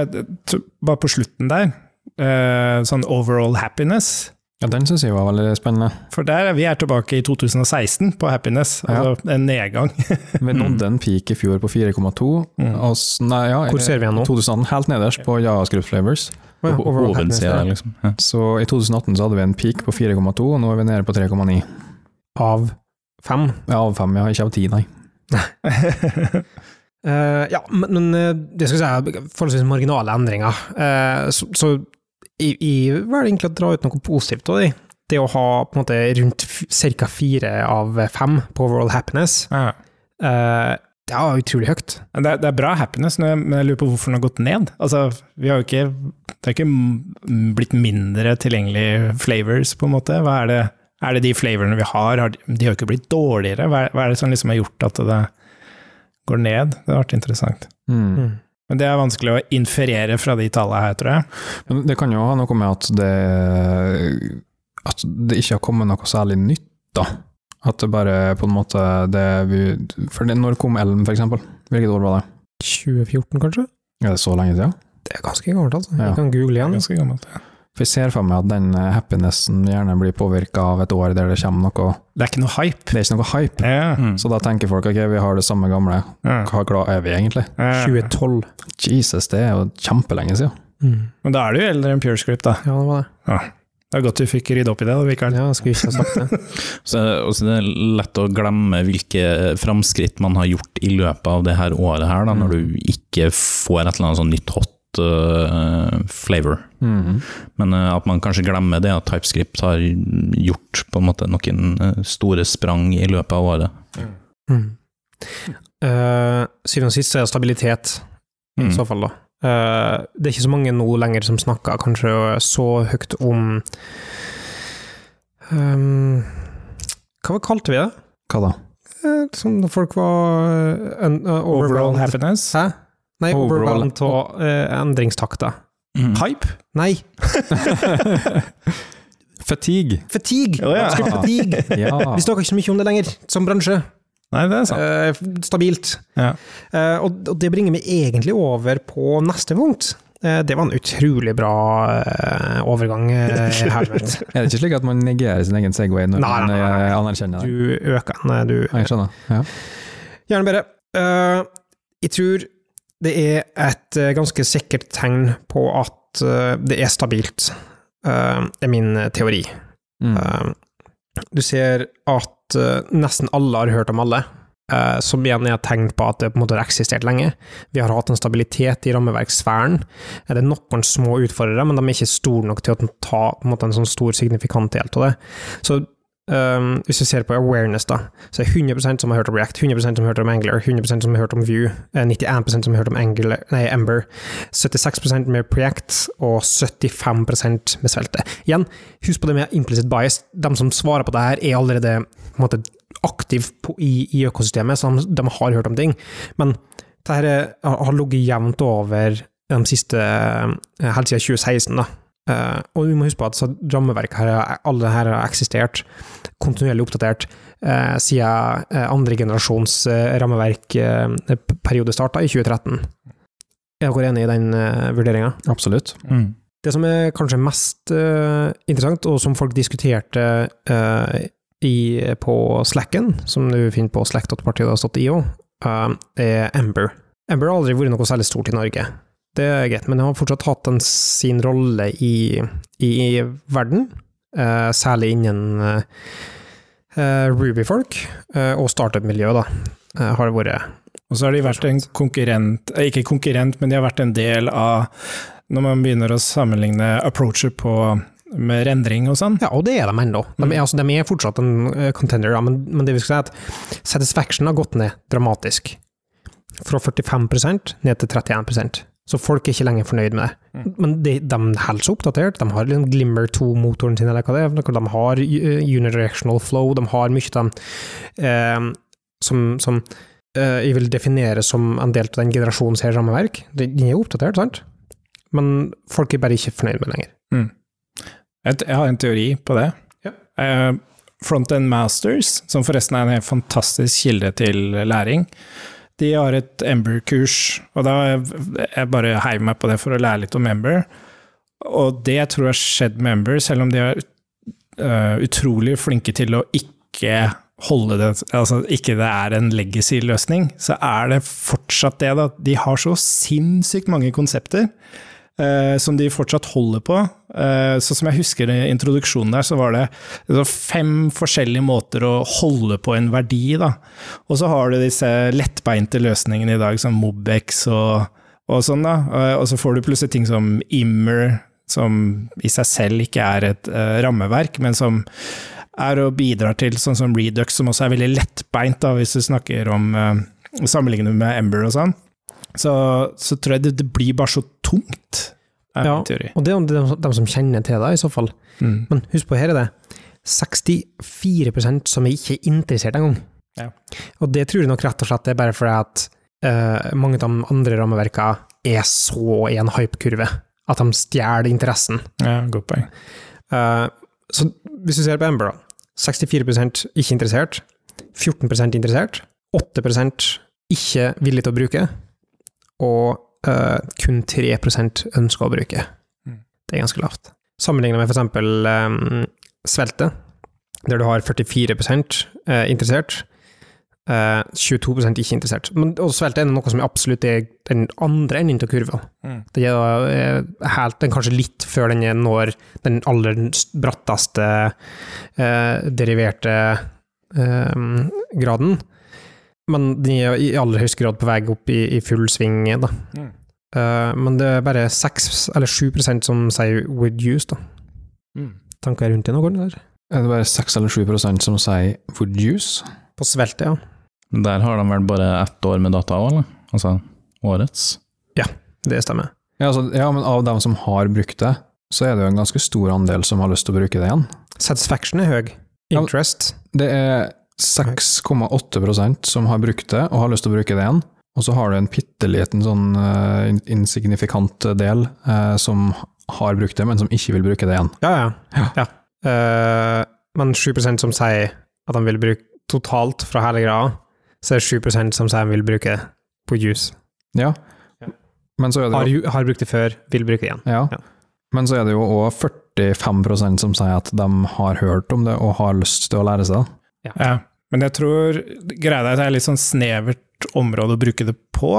bare på slutten der, eh, sånn overall happiness Ja, den syns jeg var veldig spennende. For der er vi er tilbake i 2016 på happiness, Ja. altså en nedgang. Vi nådde en peak i fjor på 4,2. Mm. Nei, ja, Hvor ser vi den nå? 2018, helt nederst på Javascript Flavors. Å ja, overall happiness, Hovedsida, liksom. Ja. Så i 2018 så hadde vi en peak på 4,2, og nå er vi nede på 3,9. Av fem. Ja, av fem, ja. Ikke av ti, nei. Eh, ja, men, eh, det skal jeg si er forholdsvis marginale endringer. Eh, så så jeg, jeg velger egentlig å dra ut noe positivt av det. Det å ha på en måte rundt ca. fire av fem på overall happiness, Ja. det er utrolig høyt. Det, er, det er bra happiness, men jeg, lurer på hvorfor den har gått ned. Altså, vi har jo ikke, det har ikke blitt mindre tilgjengelige flavors, på en måte. Hva er det, er det de flavorene vi har, har de, har jo ikke blitt dårligere? Er, hva er det som liksom har gjort at det går ned? Det har vært interessant. Mm. Men det er vanskelig å inferere fra de tallene her, tror jeg. Men det kan jo ha noe med at det At det ikke har kommet noe særlig nytt, da. At det bare på en måte det vi, For det, når kom Elm, for eksempel? Hvilket år var det? 2014, kanskje? Er det så lenge siden? Det er ganske gammelt, altså. Ja. Jeg kan google Det er igjen. ganske gammelt. Ja. For jeg ser for meg at den eh, happinessen gjerne blir påvirka av et år der det kommer noe Det er ikke noe hype. Det er ikke noe hype. Yeah. Mm. Så da tenker folk ok, vi har det samme gamle, Ja. hva glad er vi egentlig? Yeah. 2012. Jesus, det er jo kjempelenge siden. Mm. Men da er du jo eldre enn PureScript, da. Ja, det var det. Det er godt du fikk rydde opp i det, da, Mikael. Ja, skulle ikke ha sagt det. Så, og så det er lett å glemme hvilke framskritt man har gjort i løpet av det her året, her, da, Mm. når du ikke får et eller annet sånn nytt hot øh, flavor. Mhm. Men uh, at man kanskje glemmer det at TypeScript har gjort på en måte noen øh, store sprang i løpet av året. Mm. Uh, syvende og sist er stabilitet, i Mm. så fall, da. Eh, det er ikke så mange nå lenger som snakker kanskje så høyt om um, Hva kalte vi det? Hva da? Eh, Som folk var uh, uh, Overall happiness. Hæ? Nei, overwhelmed av uh, endringstakter. Mm. Hype. Nei! Fatigue. Fatigue! Oh, ja. Fatigue. Ja. Vi snakker ikke så mye om det lenger, som bransje. Nei, det er sant. Eh, stabilt. Ja. Eh, og, og det bringer meg egentlig over på neste punkt. Eh, det var en utrolig bra eh, overgang. Eh, her. Er det ikke slik at man negerer sin egen Segway når Nei, man nei, nei, eh, anerkjenner det? Du øker den. eh, Du, Jeg skjønner. Ja. Gjerne bedre. Uh, jeg tror det er et eh, ganske sikkert tegn på at eh, det er stabilt, eh, er min teori. Mm. Du ser at nesten alle har hørt om alle, som igjen er et tegn på at det på en måte har eksistert lenge. Vi har hatt en stabilitet i rammeverksfæren. Eh, Det er noen små utfordrere, men de er ikke store nok til å ta på en, måte, en sånn stor signifikant del av det. Så eh, hvis vi ser på awareness, da, så er det 100% som har hørt om React, 100% som har hørt om Angular, 100% som har hørt om Vue, eh, 91% som har hørt om Angular, nei, Ember, 76% med Preact og 75 med Svelte. Igjen, husk på det med implicit bias. De som svarer på det her, er allerede på en måte, aktiv på, i, i økosystemet, så de, de har hørt om ting. Men dette har ligget jevnt over de siste eh, helt siden 2016. da. Eh, og vi må huske på at rammeverket her, alle her har eksistert, kontinuerlig oppdatert, uh, siden uh, andre generasjons uh, rammeverkperiode starta i 2013. Er dere enig i den uh, vurderinga? Absolutt. Mm. Det som er kanskje mest interessant, og som folk diskuterte eh, i, på Slacken, som du finner på slack.partiet.io, uh, er Ember. Ember har aldri vært noe særlig stort i Norge. Det er greit, men han har fortsatt hatt en, sin rolle i, i, i verden, eh, særlig innen eh, Ruby-folk, eh, og startup-miljøet, da, eh, har det vært Og så har de vært en konkurrent, eh, ikke konkurrent, men de har vært en del av Når man begynner å sammenligne approacher på med rendring og sånn. Ja, og det er de ennå. De, er- altså, de er fortsatt en eh, contender, ja, men, men det vi skal si at satisfaction har gått ned dramatisk. Fra 45% ned til 31 Så folk er ikke lenger fornøyd med det. Men de, de holder seg oppdatert. De har liksom Glimmer 2-motoren sin, eller hva det er. De har unidirectional flow, de har mye av dem eh, som, som eh, jeg vil definere som en del av den generasjonens her rammeverk. De de er oppdatert, sant? Men folk er bare ikke fornøyd med det lenger. Jeg, jeg har en teori på det. Ja. Eh, Frontend Masters, som forresten er en helt fantastisk kilde til læring, de har et Ember-kurs, og da jeg bare heiv meg på det for å lære litt om Ember. Og det jeg tror har skjedd med Ember, selv om de er eh, utrolig flinke til å ikke holde det Altså ikke det er en legacy-løsning, så er det fortsatt det, da. De har så sinnssykt mange konsepter eh, som de fortsatt holder på. Eh, så som jeg husker i introduksjonen der, så var det fem forskjellige måter å holde på en verdi, da. Og så har du disse lettbeinte løsningene i dag, som Mobex og, og sånn, da. Eh, og så får du plutselig ting som Immer, som i seg selv ikke er et uh, rammeverk, men som er og bidrar til sånn som Redux, som også er veldig lettbeint, da, hvis du snakker om uh, Sammenlignet med Ember og sånn. Så, så tror jeg det, det blir bare så tungt, er Ja. min teori. Og det er de, de som kjenner til det, i så fall. Mm. Men husk på, her er det 64% som er ikke interessert engang. Ja. Og det tror jeg nok rett og slett er bare fordi at uh, mange av de andre rammeverkene er så i en hype-kurve at de stjeler interessen. Ja, godt poeng. Uh, så hvis du ser på Ember, da. 64% ikke interessert, 14% interessert, 8 ikke villig til å bruke, og eh, kun 3 ønsker å bruke. Mm. Det er ganske lavt. Sammenlignet med f.eks. Um, Svelte, der du har 44 uh, interessert, Uh, 22 ikke interessert. Men og Svelte er noe som absolutt er den andre enden av kurva. Mm. Det er eh, helt, den kanskje litt før den når den aller bratteste uh, deriverte uh, graden. Men den er i aller høyeste grad på vei opp i, i full sving. Da. Mm. Uh, men det er bare 6 eller 7% som sier 'would use'. Da. Mm. Tanker rundt det noen? der? Er det bare 6 eller 7% som sier would use? På svelte, ja. Der har de vel bare ett år med data òg, eller? Altså årets. Ja, Det stemmer. Ja, altså, ja, men av dem som har brukt det, så er det jo en ganske stor andel som har lyst til å bruke det igjen. Satisfaction er høy. Ja, Interest. Det er 6,8% som har brukt det og har lyst til å bruke det igjen. Og så har du en bitte liten sånn uh, insignifikant del uh, som har brukt det, men som ikke vil bruke det igjen. Ja, ja. Ja. ja. Uh, men 7% som sier at de vil bruke totalt fra hele greia, så er det 7 som sier de vil bruke det på juice. Ja. Ja. Men så er det Har, jo, ju- har brukt det før, vil bruke det igjen. ja. Ja. Men så er det jo òg 45% som sier at de har hørt om det og har lyst til å lære seg det. Ja. Men jeg tror greia er at det er litt sånn snevert område å bruke det på.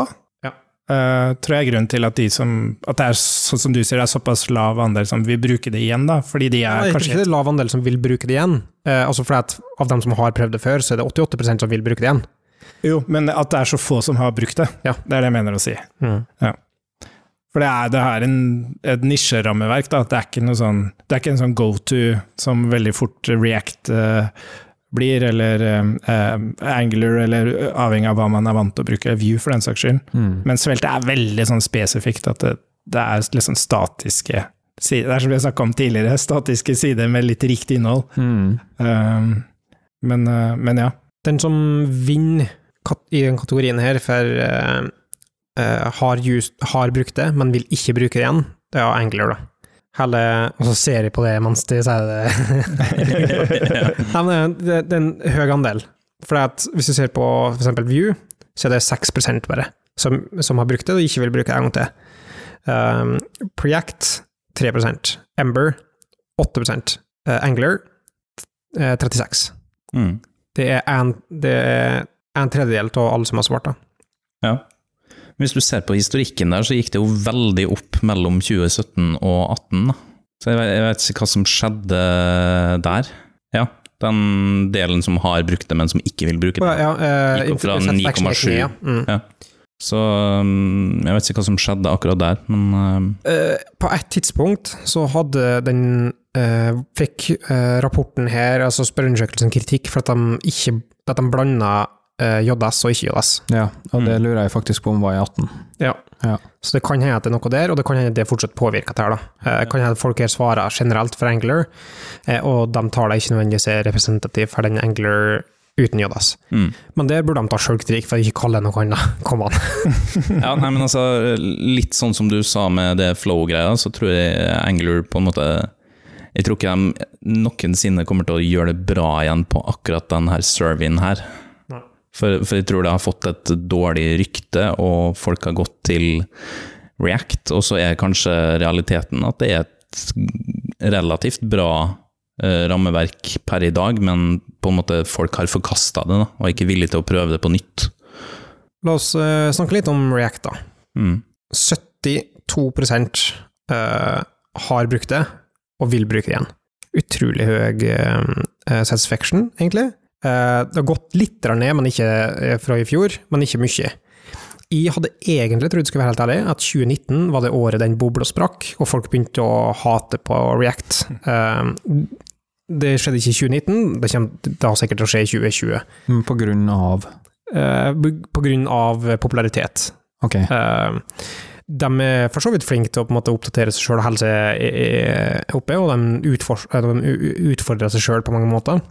Ja. Uh, tror jeg er grunnen til at de som At det er sånn som du sier, det er såpass lav andel som vil bruke det igjen, da. Fordi de er ja, kanskje ikke det er lav andel som vil bruke det igjen. Uh, altså fordi at Av dem som har prøvd det før, så er det 88% som vil bruke det igjen. Jo, men at det er så få som har brukt det. Ja. Det er det jeg mener å si. For det er, det er en, et nisjerammeverk, da. Det er ikke noe sånn Det er ikke en sånn go to som veldig fort React eh, blir, eller eh, Angler, eller avhengig av hva man er vant til å bruke, View for den saks skyld. Men svelte er veldig sånn spesifikt, at det, det er sånn statiske sider. Det er som vi har snakka om tidligere, statiske sider med litt riktig innhold. Mm. Um, men, uh, men ja. Den som vinner i den kategorien her, for uh, uh, har, just, har brukt det, men vil ikke bruke det igjen, det er Angler, da. Hele, og så ser jeg på det mens de sier det. Nei, men det, er en høy andel. For hvis du ser på eksempel View, så er det 6% bare som, som har brukt det og ikke vil bruke det en gang til. Um, Preact 3 Ember 8 uh, Angler uh, 36 Mm. det er en, det er en tredjedel av alle som har svart, da. Ja. Hvis du ser på historikken der, så gikk det jo veldig opp mellom 2017 og 2018. Så jeg vet, jeg vet ikke hva som skjedde der. Ja, den delen som har brukt det, men som ikke vil bruke det. Ja, eh, Gikk opp fra 9,7. ja. Mm. Ja. Så um, jeg vet ikke hva som skjedde akkurat der, men Eh, på et tidspunkt så hadde den uh, Fikk uh, rapporten her, altså spørreundersøkelsen, kritikk for at de ikke at de blanda JS og ikke JS. Ja, og det Mm. lurer jeg faktisk på om var i 18. Ja. Ja. Så det kan hende at det er noe der, og det kan hende at det fortsatt påvirker dette her, da. Eh, kan hende at folk her svarer generelt for Angler, eh, og de tar det ikke nødvendigvis er representativ for den Angler uten JS. mm. Men der burde de ta sjølkritikk for å ikke kalle det noe annet. Kom an. Ja, nei, men altså, litt sånn som du sa med det flow-greia, så tror jeg Angler på en måte Jeg tror ikke de noensinne kommer til å gjøre det bra igjen på akkurat denne her her. For, for jeg tror det har fått et dårlig rykte, og folk har gått til React, og så er kanskje realiteten at det er et relativt bra eh, rammeverk per i dag, men på en måte folk har forkasta det, da, og er ikke villige til å prøve det på nytt. La oss eh, snakke litt om React, da. Mm. 72 eh, har brukt det, og vil bruke det igjen. Utrolig høy eh, satisfaction, egentlig. Eh, det har gått litt ned, men ikke eh, fra i fjor, men ikke mye. Jeg hadde egentlig trodd, skal være helt ærlig, at 2019 var det året den bobla sprakk, og folk begynte å hate på React. Eh, det skjedde ikke i 2019, det kommer da sikkert til å skje i 2020. Men På grunn av på grunn av popularitet. Ok. Eh, de er for så vidt flinke til å måte oppdatere seg sjøl og holde seg oppe, og de, utfor, eh, de utfordrer seg sjøl på mange måter.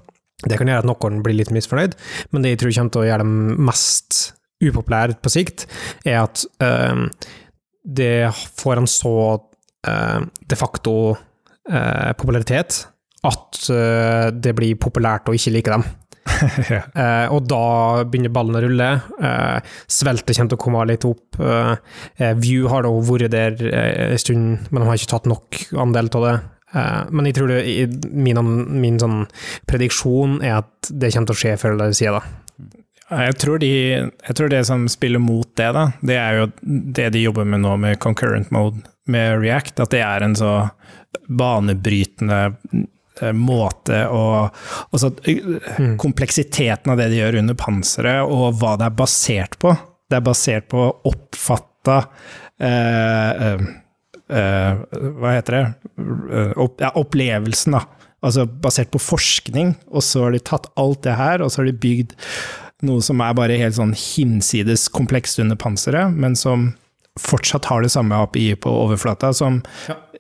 Det kan gjøre at noen blir litt misfornøyd, men det jeg tror kommer til å gjøre dem mest upopulære på sikt, er at eh, det får en så eh, de facto eh, popularitet at eh, det blir populært å ikke like dem. ja. Eh, og da begynner ballen å rulle. Uh, svelte kommer til å komme litt opp. Uh, View har da vært der en stund, men de har ikke tatt nok andel av det. Eh, men jeg tror det, min, min sånn prediksjon er at det kommer til å skje før eller siden. Da. Jeg tror, de, jeg tror det som spiller mot det, da, det er jo det de jobber med nå med concurrent mode med React, at det er en så banebrytende eh, måte å altså, mm. Kompleksiteten av det de gjør under panseret, og hva det er basert på. Det er basert på oppfatta eh, eh, Hva heter det? Eh, Opp, ja, opplevelsen, da. Altså basert på forskning, og så har de tatt alt det her, og så har de bygd noe som er bare helt sånn hinsides komplekst under panseret, men som fortsatt har det samme API på overflata, som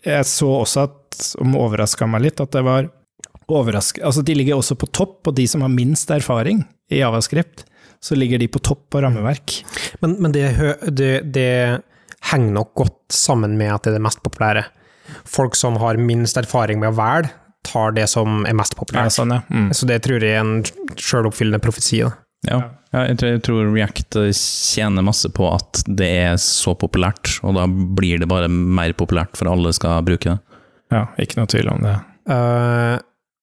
jeg så også at, som overraska meg litt, at det var overraska Altså, de ligger også på topp, og de som har minst erfaring i Javascript, så ligger de på topp på rammeverk. Men, men det, det, det henger nok godt sammen med at det er det mest populære. Folk som har minst erfaring med å velge, tar det som er mest Ja, populært. sånn, ja. Mm. Så det tror jeg er en sjøloppfyllende profesi. Da. Ja. Ja, jeg, tror, jeg tror React tjener masse på at det er så populært, og da blir det bare mer populært for alle skal bruke det. ja, ikke noe tvil om det. Uh,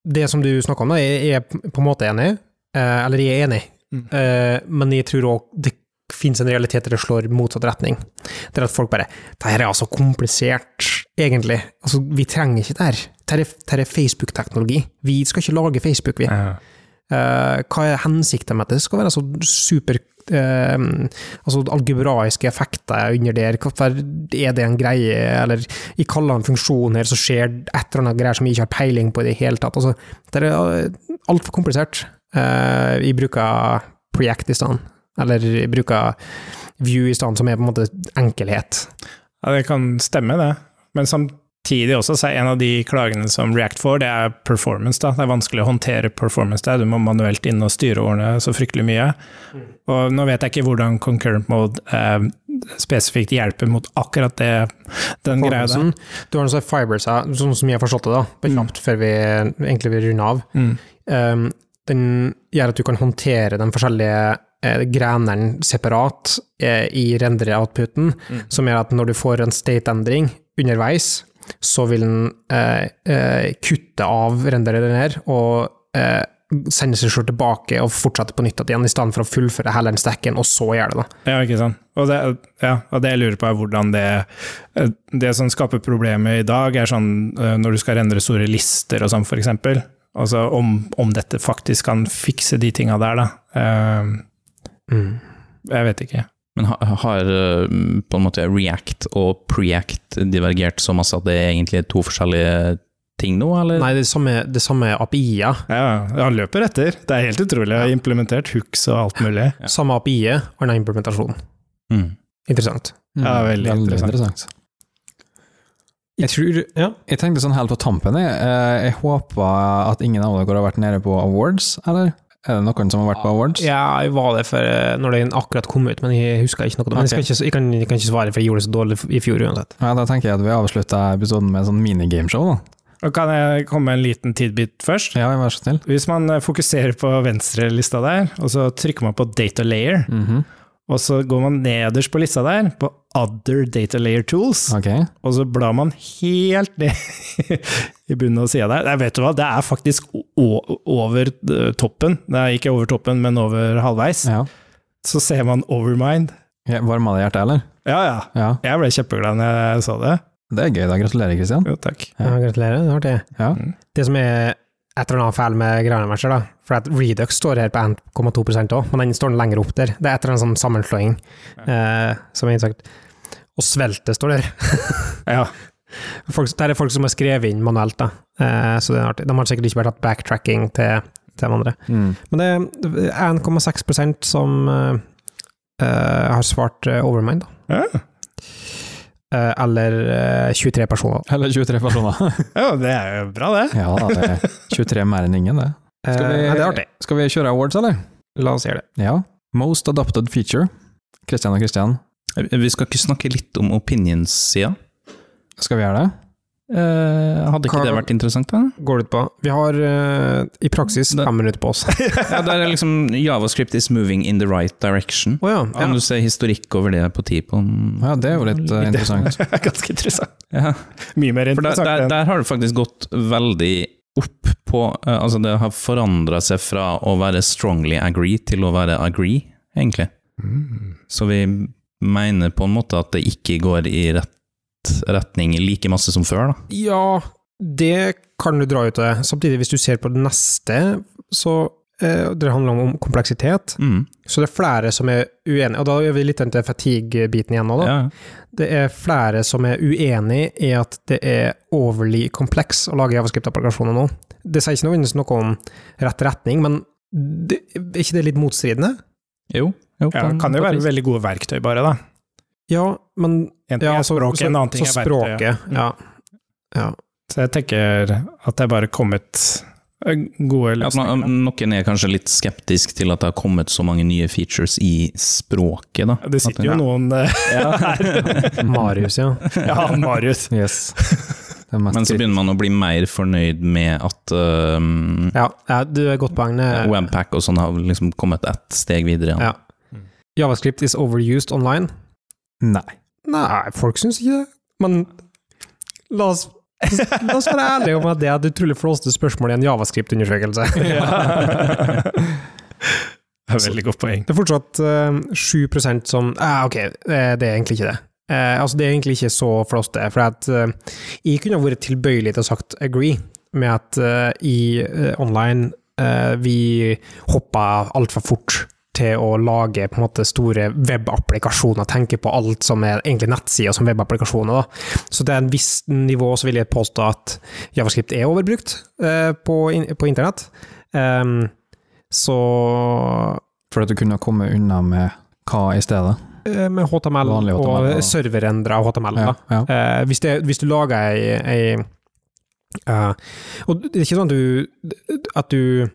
det som du snakker om, da, jeg er på en måte enig, uh, eller jeg er enig, Mm. uh, men jeg tror òg det finnes en realitet der det slår motsatt retning. Det er at folk bare Det her er altså komplisert, egentlig. Altså, vi trenger ikke det her. Det her er, det er Facebook-teknologi. Vi skal ikke lage Facebook, vi. Ja. Uh, hva er hensikten med at det skal være så super uh, altså algebraiske effekter under der? Er det en greie, eller i kaller en funksjon her, så skjer et eller annet greier som jeg ikke har peiling på i det hele tatt? Altså, det er altfor komplisert. Uh, jeg bruker Preact i stedet, eller bruker View i stedet, som er på en måte enkelhet. Ja, det kan stemme, det. Men samtidig også, så er en av de klagene som React får, det er performance. da. Det er vanskelig å håndtere performance der. Du må manuelt inn og styre årene så fryktelig mye. Og nå vet jeg ikke hvordan concurrent mode eh, spesifikt hjelper mot akkurat det, den greia der. Du har noe fibers, her, sånn som jeg har forstått det, da, kjapt før vi egentlig vil runde av. Mm. Um, den gjør at du kan håndtere de forskjellige grenene separat eh, i render-outputen, som gjør at når du får en state-endring underveis, så vil den eh, eh, kutte av renderen her og eh, sende seg selv tilbake og fortsette på nytt igjen, i stedet for å fullføre hele den stacken, og så gjøre det. da. Ja, ikke sant. Og det, ja, og det jeg lurer på er hvordan det eh, Det som skaper problemer i dag, er sånn eh, når du skal rendre store lister og sånn, eksempel. Altså om, om dette faktisk kan fikse de tinga der, da. Eh, Mm. Jeg vet ikke. Men har, har eh, på en måte React og Preact divergert så masse at det er egentlig to forskjellige ting nå, eller? Nei, det er samme, det er samme API-er. Ja, han løper etter. Det er helt utrolig. Jeg har implementert hooks og alt mulig. Ja. Samme API-et, annen implementasjon. Mm. Interessant. Ja, veldig interessant. Jeg tror Ja. Jeg tenkte sånn helt på tampen, jeg. Eh, Jeg håper at ingen av dere har vært nede på awards, eller? Er det noen som har vært på awards? Ja, jeg var det for, eh, når den akkurat kom ut, men jeg husker ikke noe. Men jeg, skal ikke, jeg, kan, jeg kan ikke svare, for jeg gjorde det så dårlig i fjor uansett. Ja, da tenker jeg at vi avslutter episoden med en sånn minigameshow, da. Og kan jeg komme med en liten tidbit først? Ja, vær så snill. Hvis man eh, fokuserer på venstre lista der, og så trykker man på data layer, Mhm. Og så går man nederst på lista der, på other data layer tools, okay. og så blar man helt ned i bunnen av sida der. Nei, vet du hva, det er faktisk over eh, toppen. Det er ikke over toppen, men over halvveis. Ja. Så ser man Overmind. Ja, Varma det hjertet, eller? Ja, ja. Ja. Jeg ble kjempeglad når jeg så det. Det er gøy, da. Gratulerer, Kristian. Jo, takk. Ja. Ja, gratulerer, det var det. Ja. Det som er et eller annet feil med Granamatcher, da, for at Redux står her på 1,2% òg, men den står lenger opp der. Det er et eller annet sånn sammenslåing, eh, som er sagt. Og svelte står der. Ja. Folk, det er folk som har skrevet inn manuelt, da. Eh, så det er artig. De har sikkert ikke bare tatt backtracking til, til de andre. Mm. Men det er 1,6% som eh, har svart Overmind, da. Ja. Eh, eller eh, 23 personer. Eller 23 personer. ja, det er jo bra, det. ja det er 23 mer enn ingen, det. Skal vi, ja, det er artig. Skal vi kjøre awards, eller? La oss gjøre det. Ja. Most adopted feature. Kristian og Kristian, Vi skal ikke snakke litt om opinions-sida? skal vi gjøre det? Eh, hadde ikke Hva- det vært interessant, da? Går det ut på? Vi har uh, i praksis Det- fem minutter på oss. Ja, det er liksom Javascript is moving in the right direction. ja. Kan du se historikk over det på Tipon? Ja, det er jo litt uh, interessant. Er ganske interessant. Ja, Mye mer interessant. der, der, der har det faktisk gått veldig opp på Altså, det har forandra seg fra å være strongly agree til å være agree, egentlig. Mm. Så vi mener på en måte at det ikke går i rett retning like masse som før, da. Ja, det kan du dra ut av. det. Samtidig, hvis du ser på det neste, så eh, Det handler om kompleksitet. Mm. Så det er flere som er uenige, og da gjør vi litt til fatigue-biten igjen nå, da. Ja. Det er flere som er uenig i at det er overly kompleks å lage javascript-applikasjoner nå. Det sier ikke nødvendigvis noe om rett retning, men det, er ikke det litt motstridende? Jo. jo Ja, kan det kan jo være veldig gode verktøy, bare, da. Ja, men En ting ja, er så, språket, så, en annen ting så er verktøyet. språket, ja. ja. Så jeg tenker at det er bare kommet eh, gode løsninger. man, noen er kanskje litt skeptisk til at det har kommet så mange nye features i språket, da. Det sitter jo noen eh, her. Marius, ja. Ja, han Marius. Yes. Men så begynner man å bli mer fornøyd med at um, Ja, ja du er godt poeng. Webpack og sånn har liksom kommet ett steg videre. Ja. Javascript is overused online. Nei. Nei, folk syns ikke det. Men la oss, la oss være ærlige om at det er et utrolig flåste spørsmål i en javascript-undersøkelse. Det er veldig godt poeng. Det er fortsatt uh, 7 som ah, Ok, eh, det er egentlig ikke det. Uh, altså, det er egentlig ikke så flåste, for at uh, jeg kunne vært tilbøyelig til å sagt agree med at eh, i eh, online eh, vi hoppa altfor fort til å lage på en måte store webapplikasjoner, tenke på alt som er egentlig nettsider som webapplikasjoner. Da. Så er en viss nivå så vil jeg påstå at javascript er overbrukt eh, på, på internett. Um, så For at du kunne komme unna med hva i stedet? Eh, Med HTML, HTML, og ja. serverendra HTML. Ja, Da. ja. Eh, hvis, det, hvis du lager ei, ei uh, Og det er ikke sånn at du, at du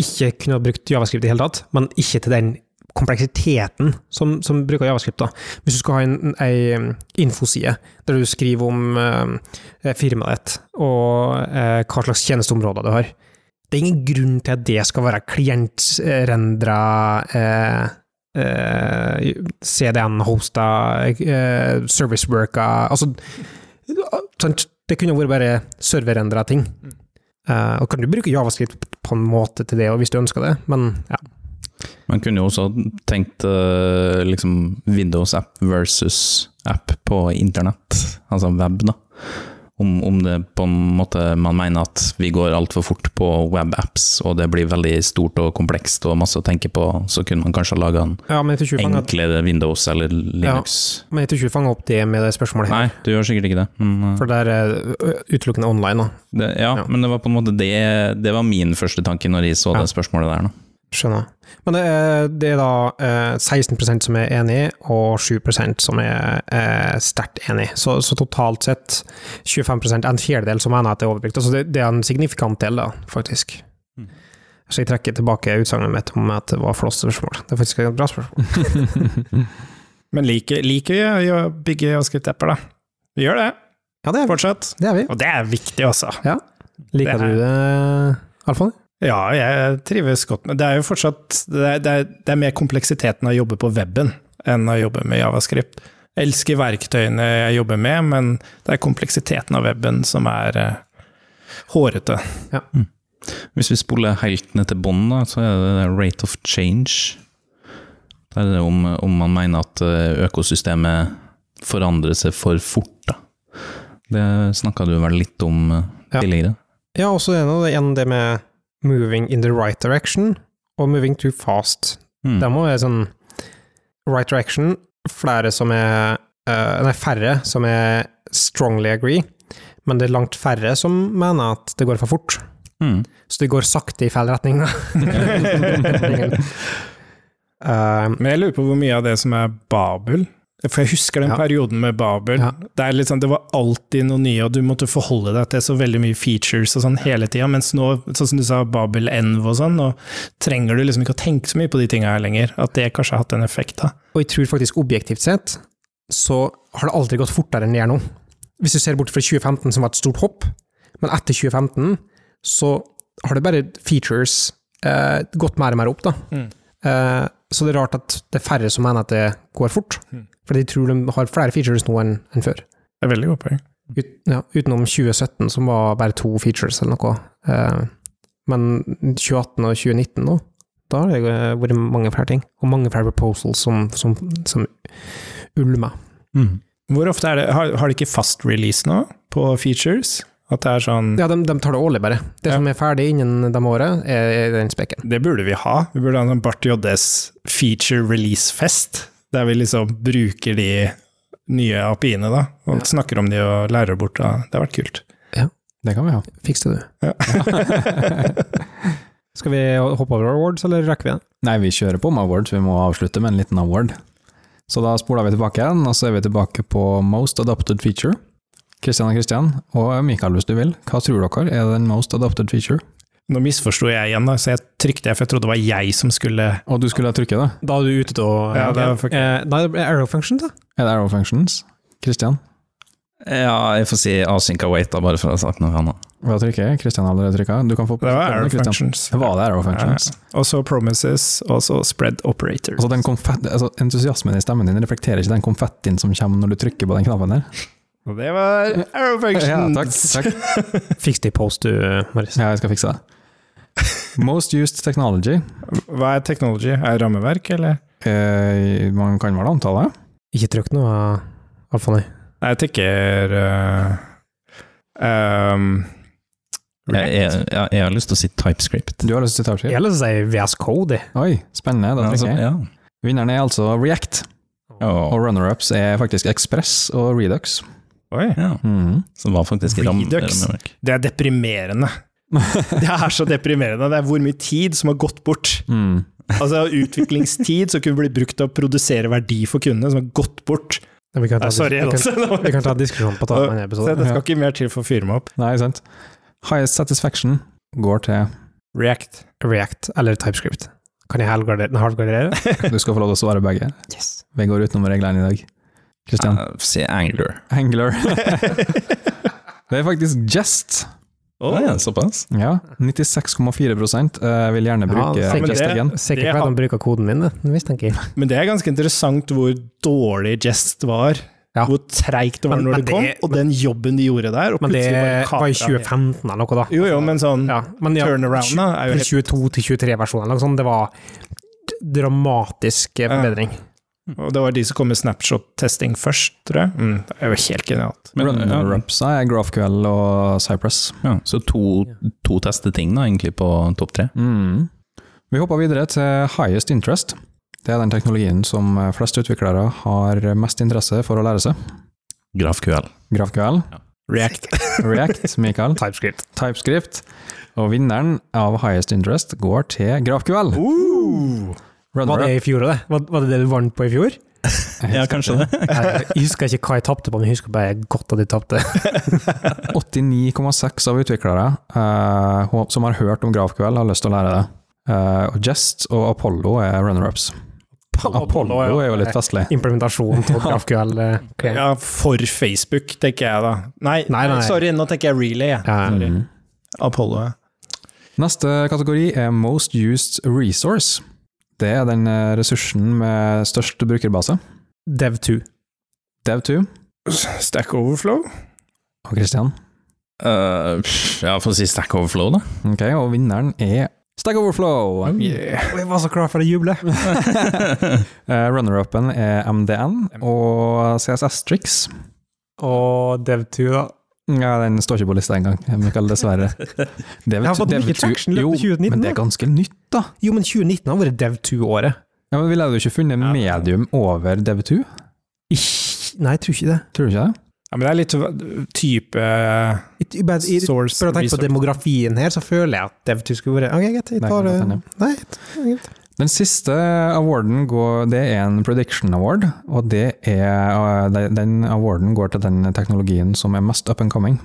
ikke kunne ha brukt javascript i hele tatt, men ikke til den kompleksiteten som, som bruker javascript. da. Hvis du skal ha en, infoside der du skriver om eh, firmaet ditt og eh, hva slags tjenesteområder du har. Det er ingen grunn til at det skal være klientrendra eh, eh, CDN-hosta, eh, serviceworka Altså, det kunne vært bare serverendra ting. Eh, og kan du bruke javascript på en måte til det, hvis du ønsker det, men ja. Man kunne jo også tenkt uh, liksom Windows app versus app på internett, altså web, da. Om, om det på en måte man mener at vi går altfor fort på webapps, og det blir veldig stort og komplekst og masse å tenke på, så kunne man kanskje ha laga en ja enklere Windows eller Linux. men jeg tror ikke du fanger opp det med det spørsmålet her. Nei, du gjør sikkert ikke det. Men, eh, For det er eh, utelukkende online. Da. det, ja, Ja. men det var på en måte det Det var min første tanke når jeg så Ja. det spørsmålet der. Da. Skjønner. Men det er, det er da eh, 16 som er enig, og 7% som er eh, sterkt enig. Så, så totalt sett 25% en fjerdedel som mener at det er overbrukt. Altså det, det er en signifikant del, da, faktisk. Mm. Så jeg trekker tilbake utsagnet mitt om at det var flåsespørsmål. Det er faktisk et bra spørsmål. Men liker, liker vi å bygge JavaScript-apper, da? Vi gjør det, Ja, det er, vi. fortsatt. det er vi. Og det er viktig, altså. Liker Det er- du det, Alfon? Ja, jeg trives godt med det. er jo fortsatt det er, det er, det er mer kompleksiteten av å jobbe på weben enn å jobbe med javascript. Jeg elsker verktøyene jeg jobber med, men det er kompleksiteten av weben som er eh, hårete. Hvis vi spoler helt ned til bånn, så er det rate of change. Det er det om, om man mener at eh, økosystemet forandrer seg for fort. Da. Det snakka du vel litt om eh, Ja. tidligere? Ja, også en av det igjen det med moving in the right direction, og moving too fast. Mm. Det må være sånn right direction, flere som er uh, Nei, færre som er strongly agree, men det er langt færre som mener at det går for fort. Mm. Så det går sakte i feil retning, da. uh, Men jeg lurer på hvor mye av det som er Babel. For jeg husker den Ja. perioden med Babel. Ja. Det, er sånn, det var alltid noe nye, og du måtte forholde deg til så veldig mye features og sånn hele tida. Mens nå, sånn som du sa, Babel Env og sånn, nå trenger du liksom ikke å tenke så mye på de tinga her lenger. At det kanskje har hatt en effekt, da. og jeg tror faktisk objektivt sett, så har det aldri gått fortere enn det gjør nå. Hvis du ser bort fra 2015, som var et stort hopp, men etter 2015 så har det bare features eh, gått mer og mer opp, da. Mm. Eh, så det er rart at det er færre som mener at det går fort. Mm. For de tror de har flere features nå enn enn før. Det er veldig godt poeng. Ut, ja, utenom 2017, som var bare to features eller noe. Eh, men 2018 og 2019 nå, da har det vært mange flere ting. Og mange flere proposals som, som, som ulmer. Mm. Hvor ofte er det Har, har de ikke fast release nå på features? At det er sånn Ja, de, de tar det årlig, bare. Det Ja. som er ferdig innen de året, er, er den spekken. Det burde vi ha. Vi burde ha en sånn Bart JDs feature release-fest, der vi liksom bruker de nye API-ene, da. Og Ja. snakker om de og lærer bort. Da. Det har vært kult. Ja, Det kan vi ha. Fiks det, du. Ja. Skal vi hoppe over awards, eller rekker vi det? Nei, vi kjører på med awards, vi må avslutte med en liten award. Så da spoler vi tilbake igjen, og så er vi tilbake på Most Adopted Feature. Kristian og Kristian, og Mikael hvis du vil, hva tror dere er den most adopted feature? Nå misforsto jeg igjen, da, så jeg trykte jeg, for jeg trodde det var jeg som skulle Og du skulle trykke, da? det? Da er du ute til å Ja, det er eh, det er det arrow functions, da. Er det arrow functions? Kristian? Ja, jeg får si async await, da, bare for å ha sagt noe annet. Hva trykker jeg? Kristian har allerede trykka. Du kan få Det var arrow Christian. functions. Det var det arrow functions. Ja. Og så promises, og så spread operators. Altså, den konfett, altså, entusiasmen i stemmen din reflekterer ikke den konfettien som kommer når du trykker på den knappen der. Og det var arrow Ja, functions! takk, takk. Fiks det i post, du, Maris. Ja, jeg skal fikse det. Most used technology. Hva er technology? Er det rammeverk, eller? Eh, man kan vel anta det? Ikke trykk noe, iallfall nei. Jeg tenker uh, um, Jeg, jeg, jeg, jeg har lyst til å si TypeScript. Du har lyst til å si TypeScript? Jeg har lyst til å si VS Code. Oi, spennende. Da Altså, trykker jeg. ja. Vinneren er altså React, og runner-ups er faktisk Express og Redux. Oi. ja. Mm. Så det var faktisk Redux. Det er deprimerende. Det er så deprimerende. Det er hvor mye tid som har gått bort. Mm. Altså utviklingstid som kunne blitt brukt til å produsere verdi for kundene, som har gått bort. Ja, Vi kan ta, sorry, vi kan, vi kan ta diskusjon på av denne Så det skal ikke mer til for å fyre meg opp. Nei, sant. Highest satisfaction går til React. React eller TypeScript. Kan jeg hardgardere? halvgardere? Du skal få lov til å svare begge. Yes. Vi går utenom reglene i dag. Kristian? Uh, si Angler. Angler. det er faktisk Jest. Oh. ja, såpass? Ja, 96,4 eh, vil gjerne bruke Ja. Sikkert Det fordi de bruker koden min, mistenker jeg. Men det er ganske interessant hvor dårlig Jest var. Ja. Hvor treigt det var Men- når men det kom, det- og den jobben de gjorde der. Og Men det var, var i 2015 eller noe, da. Jo, jo, men sånn Ja, men ja, turnaround da, er jo helt 22 til 23-versjonen eller noe sånt. Det var dramatisk dramatisk Ja. Forbedring. Og det var de som kom med snapshot-testing først, tror jeg. Mm, det er jo helt genialt. Runner-ups er GraphQL og Cypress. ja, så to, to testeting da, egentlig, på topp tre. Mm. Vi hopper videre til highest interest. Det er den teknologien som flest utviklere har mest interesse for å lære seg. GraphQL. GraphQL, React. React, Mikael, TypeScript. TypeScript. Og vinneren av highest interest går til GraphQL. Uh, Var det i fjor òg, det? Var, var det det du vant på i fjor? Ja, kanskje det. Jeg husker ikke hva jeg tapte på, men jeg husker bare godt at jeg tapte. 89,6 av utviklere uh, som har hørt om GraphQL, har lyst til å lære det. Uh, og Jest og Apollo er runner-ups. Apollo er jo litt festlig. Implementasjon av GraphQL. Okay. ja, for Facebook, tenker jeg da. Nei, Nei, nei, sorry, nå tenker jeg Relay. Mhm. Apollo. ja. Neste kategori er Most Used Resource. Det er den eh, ressursen med størst brukerbase. Dev2. Dev2 Stack Overflow. og Christian. Uh, ja, for å si Stack Overflow, da. Ok, og vinneren er Stack Overflow! Yeah. Jeg var så klar for å juble. Eh, Runner-upen er MDN og CSS Tricks. Og Dev2, da. Ja, den står ikke på lista engang, Mikael, dessverre. Dev, Jeg har fått mye traction i løpet av Jo, 2019, men det er ganske nytt, da. Jo, men 2019 har vært Dev2-året. Ja, men Ville du ikke funnet medium over Dev2? Nei, jeg tror ikke det. Tror du ikke det? Ja, men det er litt type uh, bare- source for å tenke på demografien her, så føler jeg at Dev2 skulle vært Ok, greit, jeg tar det. Nei. Den siste awarden går, det er en prediction award, og det er, eh, den awarden går til den teknologien som er mest up and coming,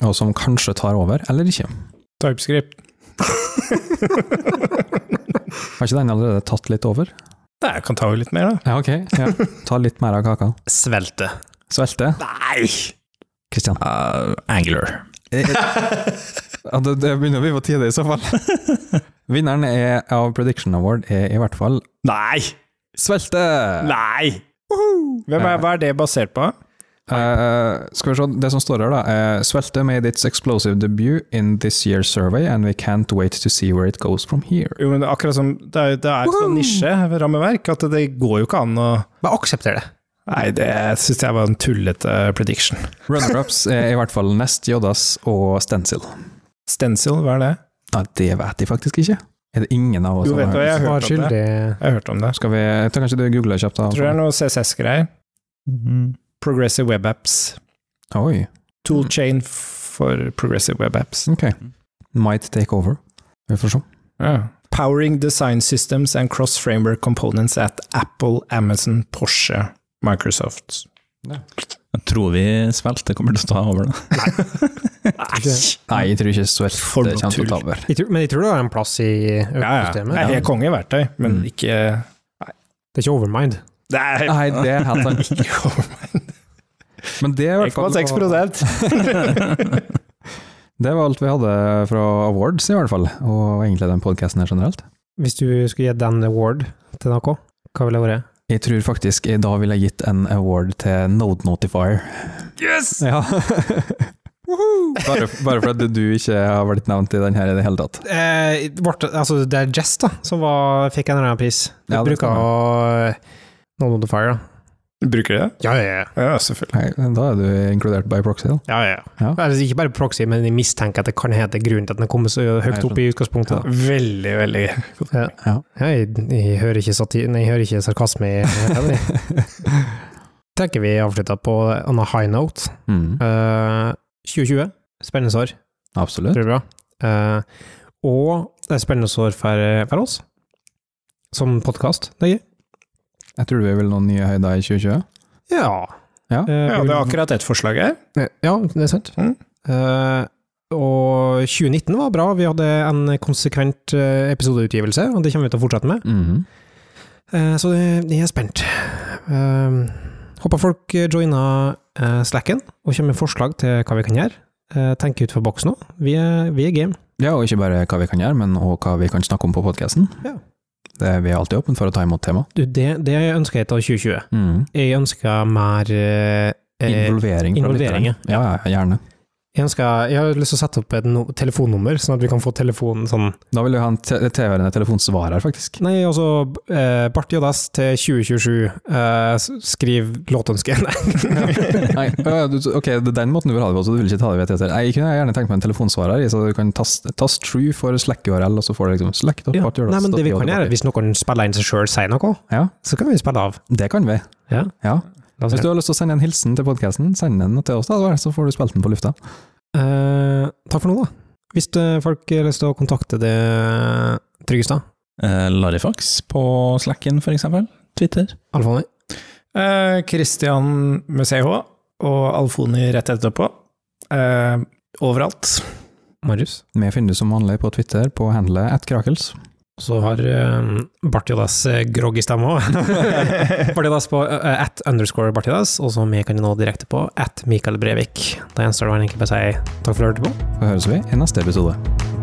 og som kanskje tar over, eller ikke. TypeScript. Har ikke den allerede tatt litt over? Nei, jeg kan ta litt mer, da. Ja, ok. Ja. Ta litt mer av kaka. Svelte. Svelte. Nei! Kristian. Uh, Angler. Ja, det, det begynner å bli på tide i så fall. Vinneren er, av Prediction Award er i hvert fall Nei! Svelte! Nei! Hvem er, hva er det basert på? Uh, skal vi se, det som står her da, er Svelte made its explosive debut in this year's survey, and we can't wait to see where it goes from here. Jo, men akkurat som Det er, det er et sånn nisje-rammeverk, at det går jo ikke an å Bare aksepter det. Nei, det syns jeg var en tullete prediction. Runner-ups er i hvert fall Nest, Jodas og Stencil. Stencil, hva er det? Ja, det vet jeg faktisk ikke. Er det ingen av oss Jo, som vet har hørt om det. Jeg har hørt om det. Skal vi, ta kanskje du googler kjapt da? Jeg tror det er noe CSS-greier. Progressive Web Apps. Oi, Toolchain for Progressive Web Apps. ok. Might take over. Vi får se. Powering design systems and cross-framework components at Apple, Amazon, Porsche, Microsoft. Jeg tror vi svelte kommer til å ta over, da. Nei! Nei, jeg tror ikke Svelte kommer til å ta over. Jeg tror, men jeg tror det har en plass i Ja, ja. Jeg er konge i verktøy, men Mm. ikke Det er ikke overmind. Det er Nei, det er helt sant. ikke Overmind. Men det, er i hvert fall- 1,6% det var alt vi hadde fra awards, i hvert fall. Og egentlig den podkasten her generelt. Hvis du skulle gitt den award til noe, hva ville det vært? Jeg tror faktisk i dag ville jeg gitt en award til Node Notifier. Yes! Ja. bare, bare fordi du ikke har blitt nevnt i den her i det hele tatt. Eh, vårt, altså, det er Jess da, som var, fikk en eller annen pris. Du Ja, bruker å Node Notifier, da. Bruker de det? Ja, ja, ja. Ja, selvfølgelig. Nei, da er du inkludert by proxy, da. ja, ja. Ja. Altså, ikke bare proxy, men jeg mistenker at det kan hete grunnen til at den har kommet så høyt opp i utgangspunktet. da. Veldig, veldig Ja. Ja. Ja, jeg, jeg, hører ikke satir, nei, jeg hører ikke sarkasme i det. Tenker vi avslutta på on a high note. Mm, Uh, 2020, spennende år. absolutt. Tror blir bra. Uh, og det er spennende år for, for oss, som podkast. Jeg tror vi vil noen nye høyder i 2020. Ja. Ja. Eh, Ja, det er akkurat ett forslag her. Ja, det er sant. Mm. Uh, og 2019 var bra. Vi hadde en konsekvent eh, episodeutgivelse, og det kommer vi til å fortsette med. Mhm. uh, så det, jeg er spent. Uh, håper folk joiner uh, Slacken og kommer med forslag til hva vi kan gjøre. Uh, tenker ut for boksen òg. Vi, er- vi er game. Ja, og ikke bare hva vi kan gjøre, men også hva vi kan snakke om på podkasten. Ja. Det er vi er alltid åpne for å ta imot tema. Du, det, det ønsker jeg av 2020. Jeg ønsker mer eh, eh, Involvering. involvering. Ja, ja, gjerne. Jeg, ønsker, jeg har lyst til å sette opp et no telefonnummer, sånn at vi kan få telefonen sånn Da vil du ha en tilhørende telefonsvarer, faktisk. Nei, altså eh, Bart JS til 2027. Eh, skriv låtønske. Nei. Nei, ok, det den måten du vil ha det på, så du vil ikke ta det ved Nei, Jeg kunne gjerne tenkt meg en telefonsvarer, i, så du kan taste tast true for Slack URL, og så får du liksom Slack. Ja. Nei, men det vi kan gjøre, hvis noen spiller inn seg sjøl, sier noe, Ja, så kan vi spille av. det kan vi. Ja. Ja. Hvis du har lyst til å sende en hilsen til podkasten, send den til oss, da, så får du spilt den på lufta. Eh, takk for nå, da. Hvis eh, folk har lyst til å kontakte det Tryggestad, Eh, Larifax på Slacken, for eksempel. Twitter. Alfoni, Eh, Christian med CH og Alfoni rett etterpå. Eh, overalt. Marius. Vi finner du som vanlig på Twitter på handlet at Krakels. Og så har um, Bartidas Jodas uh, groggy stemme òg. Bartidas på uh, at underscore Bartidas, og så vi kan nå direkte på at Mikael Brevik. Da gjenstår det egentlig bare å si takk for at du hørte på. Så høres vi i neste episode.